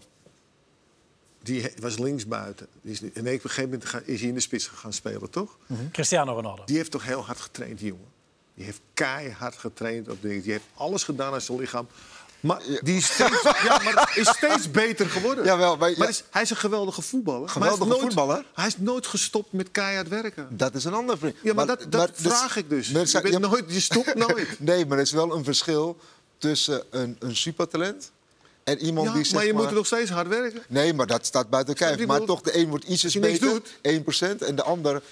Die was linksbuiten. Die is, nu- en op een gegeven moment is hij in de spits gaan spelen, toch? Cristiano Ronaldo. Die heeft toch heel hard getraind, die jongen. Die heeft keihard getraind op dingen. Die heeft alles gedaan aan zijn lichaam. Maar die is steeds, ja, maar is steeds beter geworden. Jawel, maar- ja. is, hij is een geweldige voetballer. maar Geweldige hij is nooit, voetballer? Hij is nooit gestopt met keihard werken. Dat is een ander vriend. Ja, maar, dat, dat maar dus- vraag ik dus. maar Je, bent ja, nooit, je stopt nooit. Nee, maar er is wel een verschil tussen een, een supertalent en iemand Ja, die maar je maar... moet nog steeds hard werken. Nee, maar dat staat buiten kijf. Maar toch, de een wordt ietsjes beter, doet. 1%, en de ander...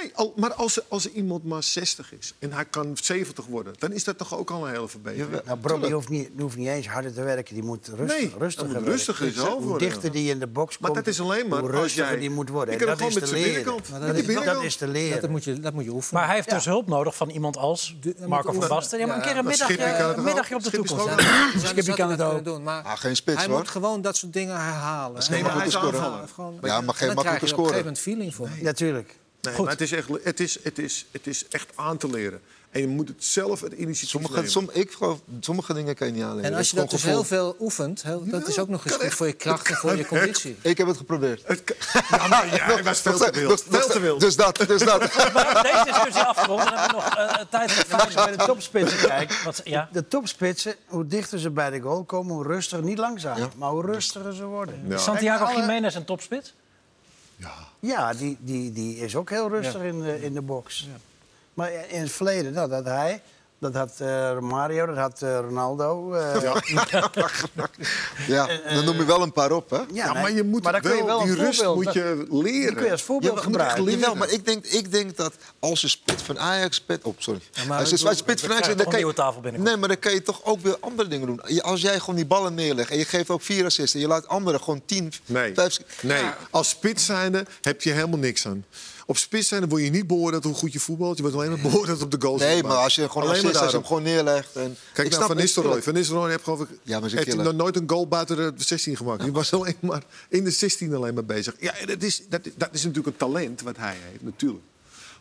Nee, al, maar als, er- als er iemand maar 60 is en hij kan 70 worden, dan is dat toch ook al een hele verbetering. Jawel. Nou, Bro, die hoeft, niet, die hoeft niet eens harder te werken. Die moet rustig, Nee, rustiger hij moet rustiger zijn hoofd Hoe worden, dichter ja. die in de box Maar komt, dat is alleen maar hoe als rustiger jij... die moet worden. En dat is met te leren. Maar dat is- Dat binnenkant. is te leren. Dat moet, je, dat moet je oefenen. Maar hij heeft dus hulp nodig van iemand als Marco van. Basten. Ja, maar een keer een Ja, middagje, een middagje op de is toekomst. Ja, zou kan hij het ook. Doen, maar Ah, geen spits, hij moet gewoon dat soort dingen herhalen. is En geen dan- makkelijke ja, Ja, maar geen en dan krijg makkelijke je op een gegeven moment feeling voor. Natuurlijk. Nee, Goed. maar het is, echt, het, is, het, is, het is echt aan te leren. En je moet het zelf het initiatief Sommige, nemen. som, ik geloof, sommige dingen kan je niet aanleren. En als je dat dus heel veel oefent, heel, dat is ook nog eens goed voor je kracht en voor je conditie. Ik heb het geprobeerd. Het kan- ja, maar ja, was veel te wild. Veel te wild. Dus dat, dus dat. Deze discussie afgerond. Dan hebben we nog eh, tijd voor Als je bij de topspitsen kijkt, Wat, ja. de topspitsen, hoe dichter ze bij de goal komen, hoe rustiger, niet langzaam, Ja. maar hoe rustiger ze worden. Ja. Santiago Jiménez een topspits? Ja, die, die, die is ook heel rustig in, de, in de box. Maar in het verleden, nou, dat hij, dat had eh, Mario, dat had eh, Ronaldo. eh, ja, Ja, dan noem je wel een paar op, hè? Ja, maar je moet maar dan kun je wel, die rust moet je leren. Die kun je als voorbeeld Ja, gebruiken. leren. Jawel, maar ik denk, ik denk dat als je spits van Ajax bent... Oh, sorry. maar als je spits van Ajax dan een kan je... tafel. Nee, maar dan kan je toch ook weer andere dingen doen. Als jij gewoon die ballen neerlegt en je geeft ook vier assists... en je laat anderen gewoon tien, Nee, vijf... nee. als spits zijnde heb je helemaal niks aan. Op spits zijnde word je niet beoordeeld hoe goed je voetbalt. Je wordt alleen maar beoordeeld op de goals. Nee, maar als je gewoon Alleen maar assist, als je hem gewoon neerlegt... En... Kijk Ik naar Van Nistelrooy. Van Nistelrooy heeft, geloof ik, Ja, maar heeft nog nooit een goal buiten de 16 gemaakt. Die was alleen maar in de 16 alleen maar bezig. Ja, dat is, dat, dat is natuurlijk een talent wat hij heeft, natuurlijk.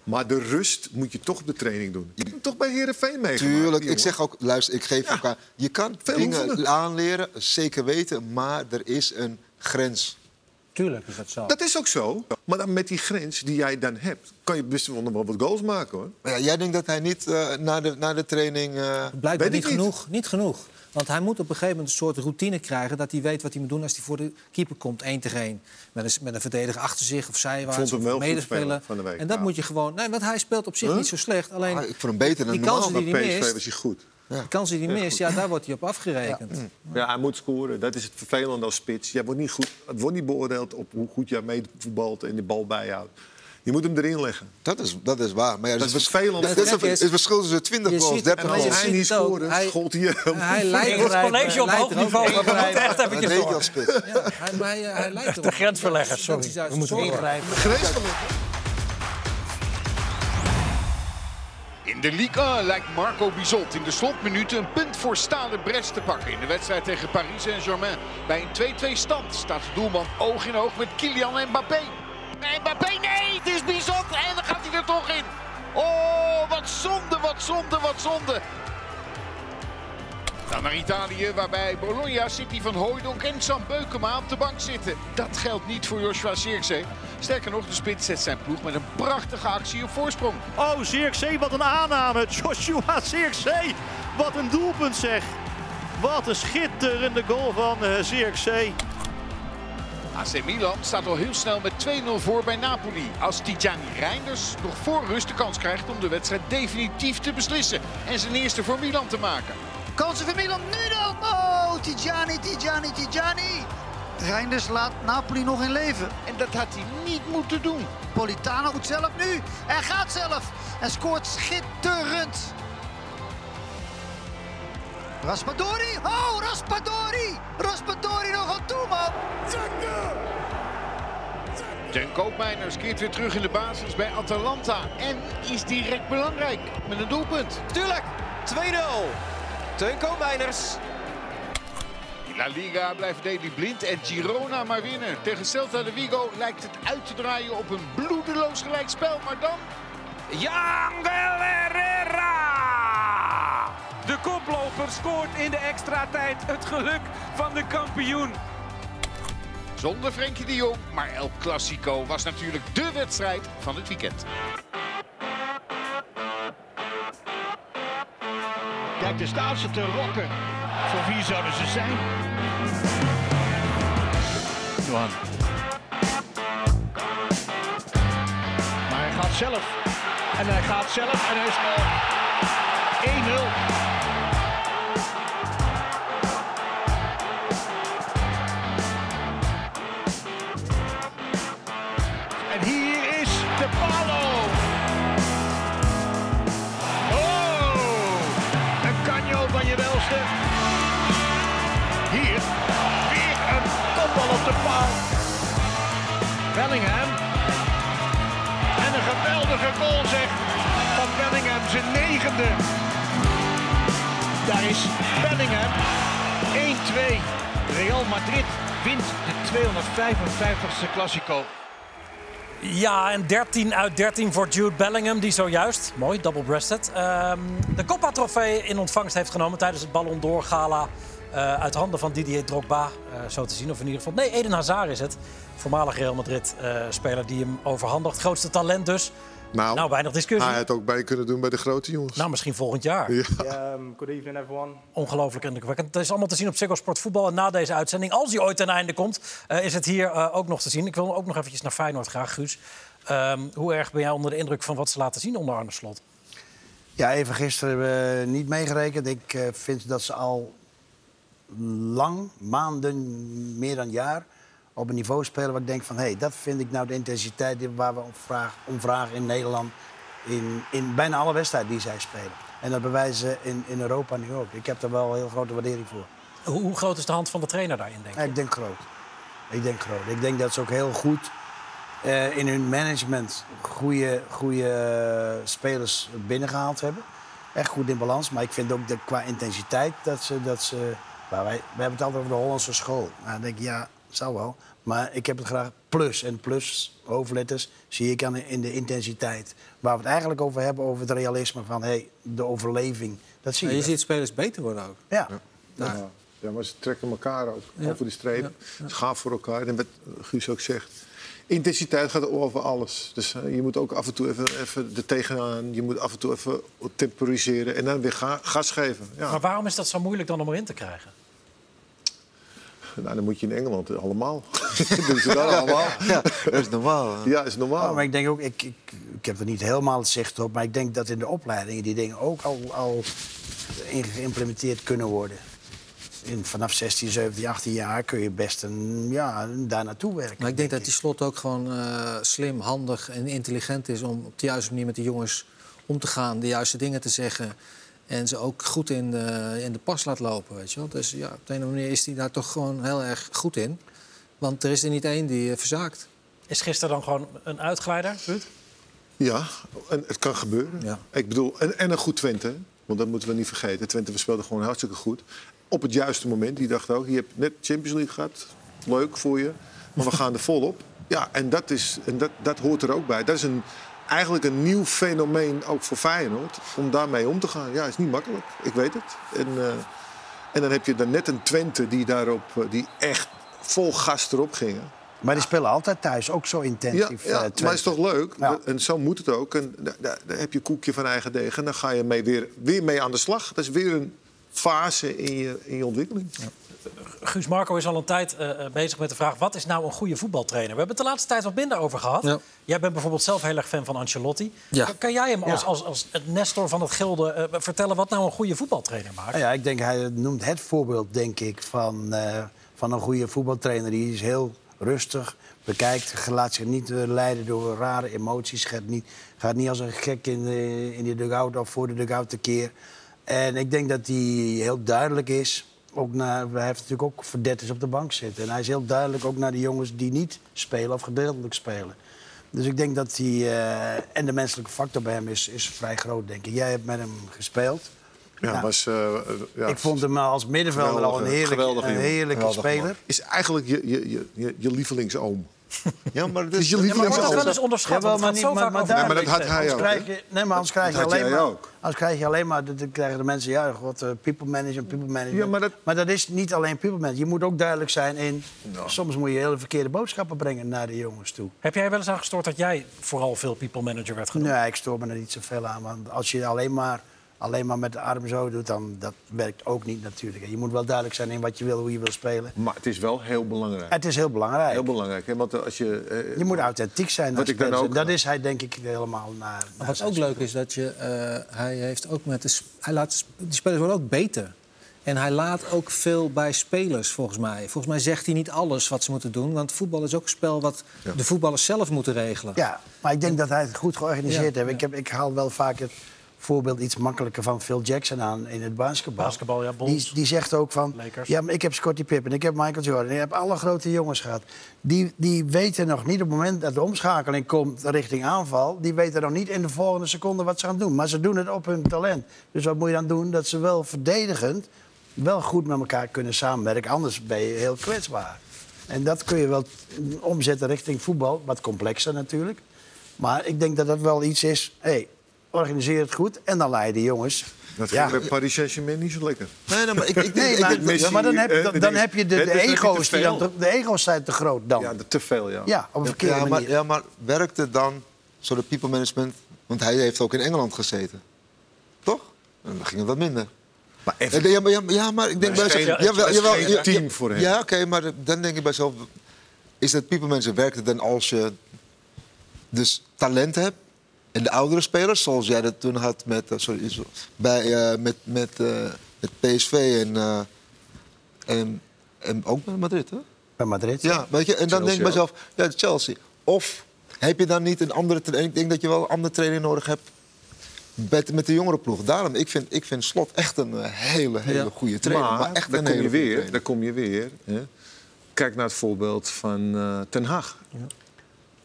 Maar de rust moet je toch op de training doen. Je hebt hem toch bij Herenveen meegemaakt. Tuurlijk, ik zeg ook, luister, ik geef elkaar... Je kan Veel dingen oefenen. aanleren, zeker weten, maar er is een grens. Tuurlijk is dat zo. Dat is ook zo. Maar dan met die grens die jij dan hebt... kan je best wel nog wel wat goals maken, hoor. Maar ja, jij denkt dat hij niet eh, na, de, na de training... eh, Blijkbaar niet niet. genoeg. Niet genoeg. Want hij moet op een gegeven moment een soort routine krijgen... dat hij weet wat hij moet doen als hij voor de keeper komt, één tegen één. Met een, met een verdediger achter zich of zijwaarts vond hem of medespeler. spelen van de week, en dat ja. moet je gewoon... Nee, want hij speelt op zich Huh? niet zo slecht. Alleen Ah, ik vond hem beter dan die normaal. kansen die Bij hij PSV mist, was hij goed. De kansen die hij mist, ja, daar wordt hij op afgerekend. Ja, hij moet scoren. Dat is het vervelende als spits. Jij wordt niet goed, het wordt niet beoordeeld op hoe goed jij meevoetbalt en de bal bijhoudt. Je moet hem erin leggen. Dat is, dat is waar. Maar ja, Dat het is vervelend. Het is Het is- het verschil tussen 20 Je goals, ziet- 30 maar Als je goals. hij niet het scoorde, Hij- schoot hij hem. Hij lijkt hij- college op hoog niveau. We moeten echt Dat eventjes door. Ja, hij, hij, hij lijkt erop. De grensverlegger, sorry. Dat is We moeten. Ingrijpen. De Ligue 1 lijkt Marco Bizot in de slotminuten een punt voor Stade Brest te pakken. In de wedstrijd tegen Paris Saint-Germain. Bij een 2-2 stand staat de doelman oog in oog met Kylian Mbappé. Mbappé, nee, het is Bizot en dan gaat hij er toch in. Oh, wat zonde, wat zonde, wat zonde. Dan naar Italië, waarbij Bologna, City van Hooijdonk en Sam Beukema op de bank zitten. Dat geldt niet voor Joshua Zirkzee. Sterker nog, de spits zet zijn ploeg met een prachtige actie op voorsprong. Oh, Zirkzee, wat een aanname. Joshua Zirkzee, wat een doelpunt zeg. Wat een schitterende goal van uh, Zirkzee. AC Milan staat al heel snel met 2-0 voor bij Napoli. Als Tijani Reinders nog voor rust de kans krijgt om de wedstrijd definitief te beslissen. En zijn eerste voor Milan te maken. Kansen voor Milan, nu dan! Oh, Tijani, Tijani, Tijani! Reinders laat Napoli nog in leven. En dat had hij niet moeten doen. Politano moet zelf nu. Hij gaat zelf. En scoort schitterend. Raspadori. Oh, Raspadori. Raspadori nog aan toe, man. Ten Koopmeiners keert weer terug in de basis bij Atalanta. En is direct belangrijk met een doelpunt. Tuurlijk, 2-0. Teun Koopmeiners. In La Liga blijft Daley blind en Girona maar winnen. Tegen Celta de Vigo lijkt het uit te draaien op een bloedeloos gelijkspel. Maar dan Yangel Herrera! De koploper scoort in de extra tijd het geluk van de kampioen. zonder Frenkie de Jong. Maar El Clasico was natuurlijk de wedstrijd van het weekend. Kijk, daar staan ze te rokken. Voor wie zouden ze zijn? Johan. Maar hij gaat zelf. En hij gaat zelf en hij scoort. 1-0. Hier, weer een kopbal op de paal. Bellingham. En een geweldige goal zeg van Bellingham, zijn negende. Daar is Bellingham. 1-2. Real Madrid wint de 255ste Classico. Ja, en 13 uit 13 voor Jude Bellingham, die zojuist, mooi, double-breasted, ehm, de Copa-trofee in ontvangst heeft genomen tijdens het Ballon d'Or Gala eh, uit handen van Didier Drogba, eh, zo te zien. Of in ieder geval, nee, Eden Hazard is het, voormalig Real Madrid-speler die hem overhandigt. Grootste talent dus. Nou, Nou, weinig discussie. hij had ook bij kunnen doen bij de grote jongens. Nou, misschien volgend jaar. Ja. Um, good evening, everyone. Ongelooflijk indrukwekkend. Het is allemaal te zien op Ziggo Sport Voetbal. En na deze uitzending, als die ooit ten einde komt, eh, is het hier eh, ook nog te zien. Ik wil ook nog eventjes naar Feyenoord graag, Guus. Ehm, hoe erg ben jij onder de indruk van wat ze laten zien onder Arne Slot? Ja, even gisteren eh, niet meegerekend. Ik eh, vind dat ze al lang, maanden, meer dan een jaar... op een niveau spelen waar ik denk van... hé, hey, dat vind ik nou de intensiteit waar we om vragen, om vragen in Nederland... In, in bijna alle wedstrijden die zij spelen. En dat bewijzen ze in, in Europa nu ook. Ik heb daar wel een heel grote waardering voor. Hoe, hoe groot is de hand van de trainer daarin, denk je? Ja, ik denk groot. Ik denk groot. Ik denk dat ze ook heel goed eh, in hun management goede, goede eh, spelers binnengehaald hebben. Echt goed in balans. Maar ik vind ook dat qua intensiteit dat ze... Dat ze wij, we hebben het altijd over de Hollandse school. Nou, dan denk ik, ja, zou wel. Maar ik heb het graag plus. En plus, hoofdletters, zie ik aan in de intensiteit. Waar we het eigenlijk over hebben, over het realisme van hey, de overleving. Dat zie je. je ziet spelers beter worden ook. Ja. Ja. ja, maar ze trekken elkaar ook Ja. over de streep. Ja. Ze gaan voor elkaar. En wat Guus ook zegt, Intensiteit gaat over alles. Dus eh, je moet ook af en toe even, even er tegenaan. Je moet af en toe even temporiseren en dan weer ga, gas geven. Ja. Maar waarom is dat zo moeilijk dan om erin te krijgen? Nou, dan moet je in Engeland allemaal. dat doen ze daar allemaal. Ja, dat is normaal. hè. Ja, is normaal. Ja, maar ik denk ook, ik, ik, ik heb er niet helemaal het zicht op, maar ik denk dat in de opleidingen die dingen ook al, al geïmplementeerd kunnen worden. In, vanaf 16, 17, 18 jaar kun je best een, ja, daar naartoe werken. Maar ik denk dat die slot ook gewoon eh, slim, handig en intelligent is om op de juiste manier met de jongens om te gaan, de juiste dingen te zeggen. En ze ook goed in de, in de pas laat lopen. Weet je wel? Dus ja, op de een of andere manier is hij daar toch gewoon heel erg goed in. Want er is er niet één die eh, verzaakt. Is gisteren dan gewoon een uitglijder, Ruud? Ja, en het kan gebeuren. Ja. Ik bedoel, en, en een goed Twente. Want dat moeten we niet vergeten. Twente speelde gewoon hartstikke goed. Op het juiste moment. Die dacht ook, je hebt net Champions League gehad. Leuk voor je. Maar we gaan er volop. Ja, en dat, is, en dat, dat hoort er ook bij. Dat is een, eigenlijk een nieuw fenomeen ook voor Feyenoord. Om daarmee om te gaan. Ja, is niet makkelijk. Ik weet het. En, eh, en dan heb je dan net een Twente die daarop, eh, die echt vol gas erop gingen. Maar die spelen altijd thuis, ook zo Ja, intensief. ja eh, maar is toch leuk? Ja. En zo moet het ook. En da- da- daar heb je koekje van eigen deeg. En dan ga je mee weer, weer mee aan de slag. Dat is weer een fase in je, in je ontwikkeling. Guus Marco is al een tijd eh, eh, bezig met de vraag... wat is nou een goede voetbaltrainer? We hebben het de laatste tijd wat minder over gehad. Ja. Jij bent bijvoorbeeld zelf heel erg fan van Ancelotti. Ja. Kan- Kan jij hem als, Ja. als, als het Nestor van het gilde eh, vertellen... wat nou een goede voetbaltrainer maakt? Ja, ik denk, hij noemt het voorbeeld, denk ik, van, eh, van een goede voetbaltrainer. Die is heel rustig, bekijkt, laat zich niet leiden door rare emoties. Gaat niet, gaat niet als een gek in de, in de dugout of voor de dugout tekeer. En ik denk dat hij heel duidelijk is. Ook naar, hij heeft natuurlijk ook verdetters op de bank zitten. En hij is heel duidelijk ook naar de jongens die niet spelen of gedeeltelijk spelen. Dus ik denk dat hij... eh, en de menselijke factor bij hem is, is vrij groot, denk ik. Jij hebt met hem gespeeld. Ja, Ja. Was, eh, ja, Ik vond hem als middenvelder al een heerlijke, geweldige een heerlijke speler. is eigenlijk je, je, je, je, je lievelingsoom. Ja, maar dit is je Ja, maar wordt dat wel eens onderschat? Maar niet- zo maar- vaak maar daar- Ja, maar dat had hij Anders ook. krijg hè? je, nee, maar anders krijg je Dat alleen maar, ook. anders krijg je alleen maar, dan krijgen de mensen, ja, wat eh, people manager, people manager. Ja, maar dat- is niet alleen people manager. Je moet ook duidelijk zijn in, soms moet je hele verkeerde boodschappen brengen naar de jongens toe. Heb jij wel eens aan gestoord dat jij vooral veel people manager werd genoemd? Nee, ik stoor me er niet zoveel aan. Want als je alleen maar, alleen maar met de arm zo doet, dan dat werkt ook niet natuurlijk. Je moet wel duidelijk zijn in wat je wil, hoe je wil spelen. Maar het is wel heel belangrijk. Het is heel belangrijk. Heel belangrijk. Hè? Want als je, eh, Je moet authentiek zijn. Wat als ik dan ook- Dat is hij denk ik helemaal naar. Maar wat ook leuk is, dat je, eh, hij heeft ook met de, hij laat, die spelers worden ook beter. En hij laat ook veel bij spelers, volgens mij. Volgens mij zegt hij niet alles wat ze moeten doen. Want voetbal is ook een spel wat de voetballers zelf moeten regelen. Ja, maar ik denk dat hij het goed georganiseerd Ja, heeft. Ik, heb. ik haal wel vaak het voorbeeld iets makkelijker van Phil Jackson aan in het basketbal. Basketbal, ja. Die, die zegt ook van, Lakers. ja, maar ik heb Scottie Pippen, ik heb Michael Jordan, ik heb alle grote jongens gehad. Die, die weten nog niet op het moment dat de omschakeling komt richting aanval, die weten nog niet in de volgende seconde wat ze gaan doen. Maar ze doen het op hun talent. Dus wat moet je dan doen? Dat ze wel verdedigend wel goed met elkaar kunnen samenwerken. Anders ben je heel kwetsbaar. En dat kun je wel omzetten richting voetbal. Wat complexer natuurlijk. Maar ik denk dat dat wel iets is. Hey, organiseer het goed en dan de jongens. dat Ja. ging bij Paris Saint-Germain niet zo lekker. Nee, nee, maar ik, ik, Nee, ik, maar, ik- Messi, maar dan, heb, eh, dan, heb je de, ego's die dan, de ego's zijn te groot dan. Ja, te veel, ja. Ja, op een verkeerde ja, maar, manier. ja, maar werkt het dan, zo de people management... Want hij heeft ook in Engeland gezeten. Toch? En dan ging het wat minder. Maar even, Ja, maar, ja, maar- ja, maar ik denk Maar bij mezelf... geen- jawel, het is jawel, geen ja, team ja, voor hem. Ja, oké, maar dan denk ik bij mezelf... Is dat people management, werkt het dan als je dus talent hebt... en de oudere spelers, zoals jij dat toen had met, eh, sorry, zo- bij, eh, met, met, eh, met PSV en, eh, en, en ook met Madrid, hè? Bij Madrid. Ja, weet je, en dan denk ik bij mezelf, ja, Chelsea. Of heb je dan niet een andere trainer? Ik denk dat je wel een andere trainer nodig hebt met, met de jongere ploeg. Daarom, ik vind, ik vind Slot echt een hele, hele Ja. goede trainer. maar, Maar, echt daar een kom hele je goede weer. trainer. Daar kom je weer. Hè. Kijk naar het voorbeeld van eh, Ten Haag.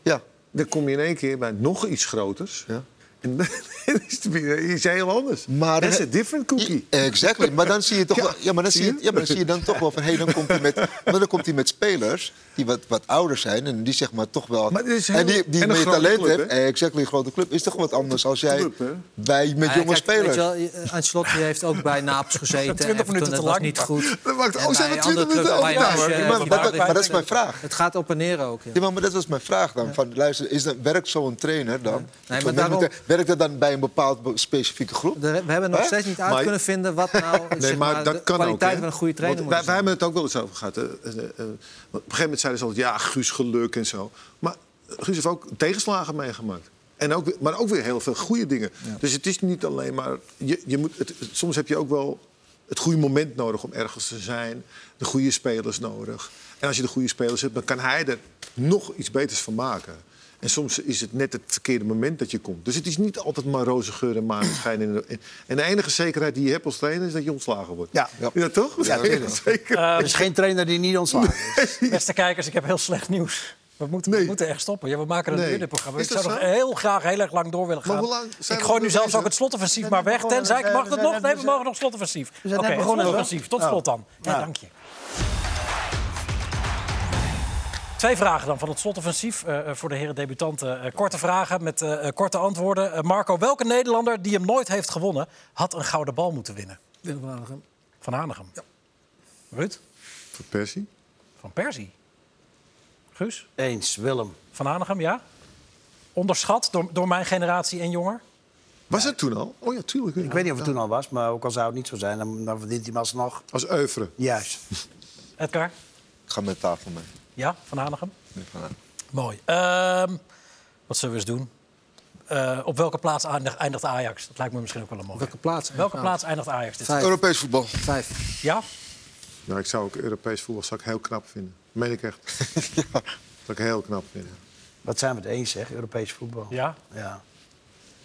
Ja, Dan kom je in één keer bij nog iets groters. ja. En dan, is het weer iets heel anders. Maar That's a different cookie. Exactly. Maar dan zie je toch Ja, wel, ja, maar dan zie je? je, ja, maar dan zie je dan toch wel van, hey, dan komt hij met, maar dan komt hij met spelers die wat, wat ouder zijn en die zeg maar toch wel. Maar is heel- en die, die en een meer grote talent club? Eh, exactly, een grote club is toch wat anders als jij Club, bij met jonge kijk, spelers. weet je wel, eh, Ancelotti heeft ook bij Napels gezeten. 20 Everton, minuten dat te was lang. niet goed. Dat maakt- En oh, zijn we 20 andere clubs, minuten over? Maar- eh, maar, dat, is mijn vraag. Het gaat op en neer ook. Ja. Maar, dat was mijn vraag dan. Van, luister, is werkt zo'n trainer dan? Nee, maar daarom- werkt, werkt dat dan bij een bepaald be- specifieke groep? De- We hebben nog steeds niet uit Maar- kunnen vinden wat nou Nee, zeg maar, maar, dat de kan ook. kwaliteit hè? van een goede trainer wij, moet wij hebben het ook wel eens over gehad. hè. Eh, eh, op een gegeven moment zeiden ze altijd, ja, Guus geluk en zo. Maar Guus heeft ook tegenslagen meegemaakt. En ook, maar ook weer heel veel goede dingen. Dus het is niet alleen maar... Je, je moet, het, het- soms heb je ook wel het goede moment nodig om ergens te zijn. De goede spelers nodig. En als je de goede spelers hebt, dan kan hij er nog iets beters van maken. En soms is het net het verkeerde moment dat je komt. Dus het is niet altijd maar roze geur en maneschijn. En de- En de enige zekerheid die je hebt als trainer is dat je ontslagen wordt. Ja. Ja, toch? Ja, tuurlijk. zeker. Er is geen trainer die niet ontslagen is. Beste kijkers, ik heb heel slecht nieuws. We moeten, we moeten echt stoppen. Ja, we maken een Nee. programma. Ik zou dat nog zo? heel graag heel erg lang door willen Maar gaan. hoe lang zijn ik we gooi nu zelfs bezig? ook het slotoffensief maar weg. Tenzij, we mag dat we nog? Nee, we mogen nog slotoffensief. We zijn Oké, begonnen, slotoffensief. Tot slot dan. Ja, Ja. dank je. Twee vragen dan van het slotoffensief eh, eh, voor de heren debutanten. Eh, korte vragen met korte antwoorden. Marco, welke Nederlander die hem nooit heeft gewonnen... had een gouden bal moeten winnen? Willem van Hanegem. Van Hanegem. Ruud? Voor Persie? Van Persie. Guus? Eens, Willem. Van Hanegem, ja? Onderschat door, door mijn generatie en jonger? Was het toen al? Oh ja, tuurlijk. Ik weet niet of het toen al was, maar ook al zou het niet zo zijn, dan, dan verdient hij hem alsnog. Als oeuvre. Juist. Edgar? Ik ga met tafel mee. Ja, Van Hanegem? Nee, van, Mooi. Ehm, wat zullen we eens doen? Eh, op welke plaats eindigt, Ajax? Dat lijkt me misschien ook wel een mooie. Welke plaats? Welke plaats eindigt Ajax? Dit Vijf. Europees voetbal. Vijf. Ja? Nou, ik zou ook Europees voetbal zou ik heel knap vinden. Meen ik echt. Zou ik heel knap vinden. Wat zijn we het eens, zeg, Europees voetbal. Ja? Ja.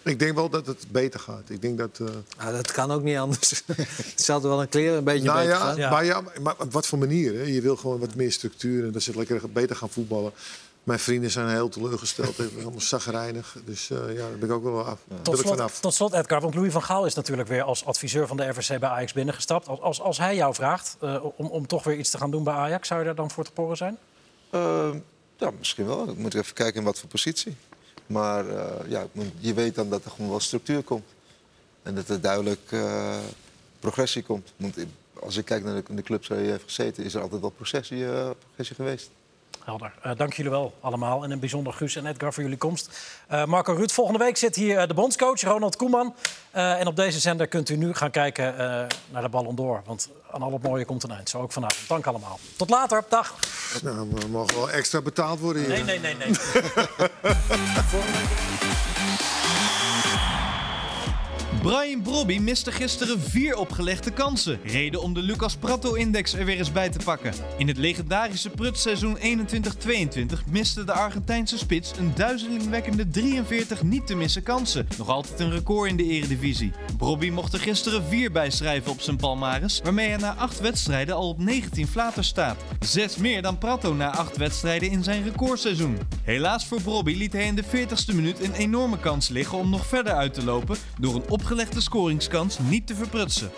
Ik denk wel dat het beter gaat. Ik denk dat... eh, Ah, dat kan ook niet anders. het zal er wel een kleren een beetje nou beter ja, gaan. Ja. Maar, ja, maar op wat voor manier? Hè? Je wil gewoon wat meer structuur en dat ze lekker beter gaan voetballen. Mijn vrienden zijn heel teleurgesteld. Het is allemaal zagrijnig. Dus eh, ja, daar ben ik ook wel af. Daar Tot slot, vanaf. tot slot, Edgar, want Louis van Gaal is natuurlijk weer als adviseur van de RVC bij Ajax binnengestapt. Als, als, als hij jou vraagt eh, om, om toch weer iets te gaan doen bij Ajax, zou je daar dan voor te poren zijn? Ehm, ja, misschien wel. Ik moet even kijken in wat voor positie. Maar eh, ja, je weet dan dat er gewoon wel structuur komt. En dat er duidelijk eh, progressie komt. Want als ik kijk naar de, de clubs waar je heeft gezeten, is er altijd wel progressie, eh, progressie geweest. Helder. Eh, dank jullie wel allemaal. En een bijzonder Guus en Edgar voor jullie komst. Eh, Marco Ruud, volgende week zit hier eh, de bondscoach Ronald Koeman. En op deze zender kunt u nu gaan kijken naar de Ballon d'Or. Want aan al het mooie komt een eind. Zo ook vanavond. Dank allemaal. Tot later. Dag. Nou, we mogen wel extra betaald worden hier. Nee, nee, nee, nee. Brian Brobby miste gisteren vier opgelegde kansen. Reden om de Lucas Prato-index er weer eens bij te pakken. In het legendarische prutseizoen 21-22 miste de Argentijnse spits een duizelingwekkende 43 niet te missen kansen. Nog altijd een record in de eredivisie. Brobby mocht er gisteren vier bij schrijven op zijn palmares, waarmee hij na acht wedstrijden al op 19 flaters staat. Zes meer dan Prato na acht wedstrijden in zijn recordseizoen. Helaas voor Brobby liet hij in de 40ste minuut een enorme kans liggen om nog verder uit te lopen door een opgelegde scoringskans niet te verprutsen.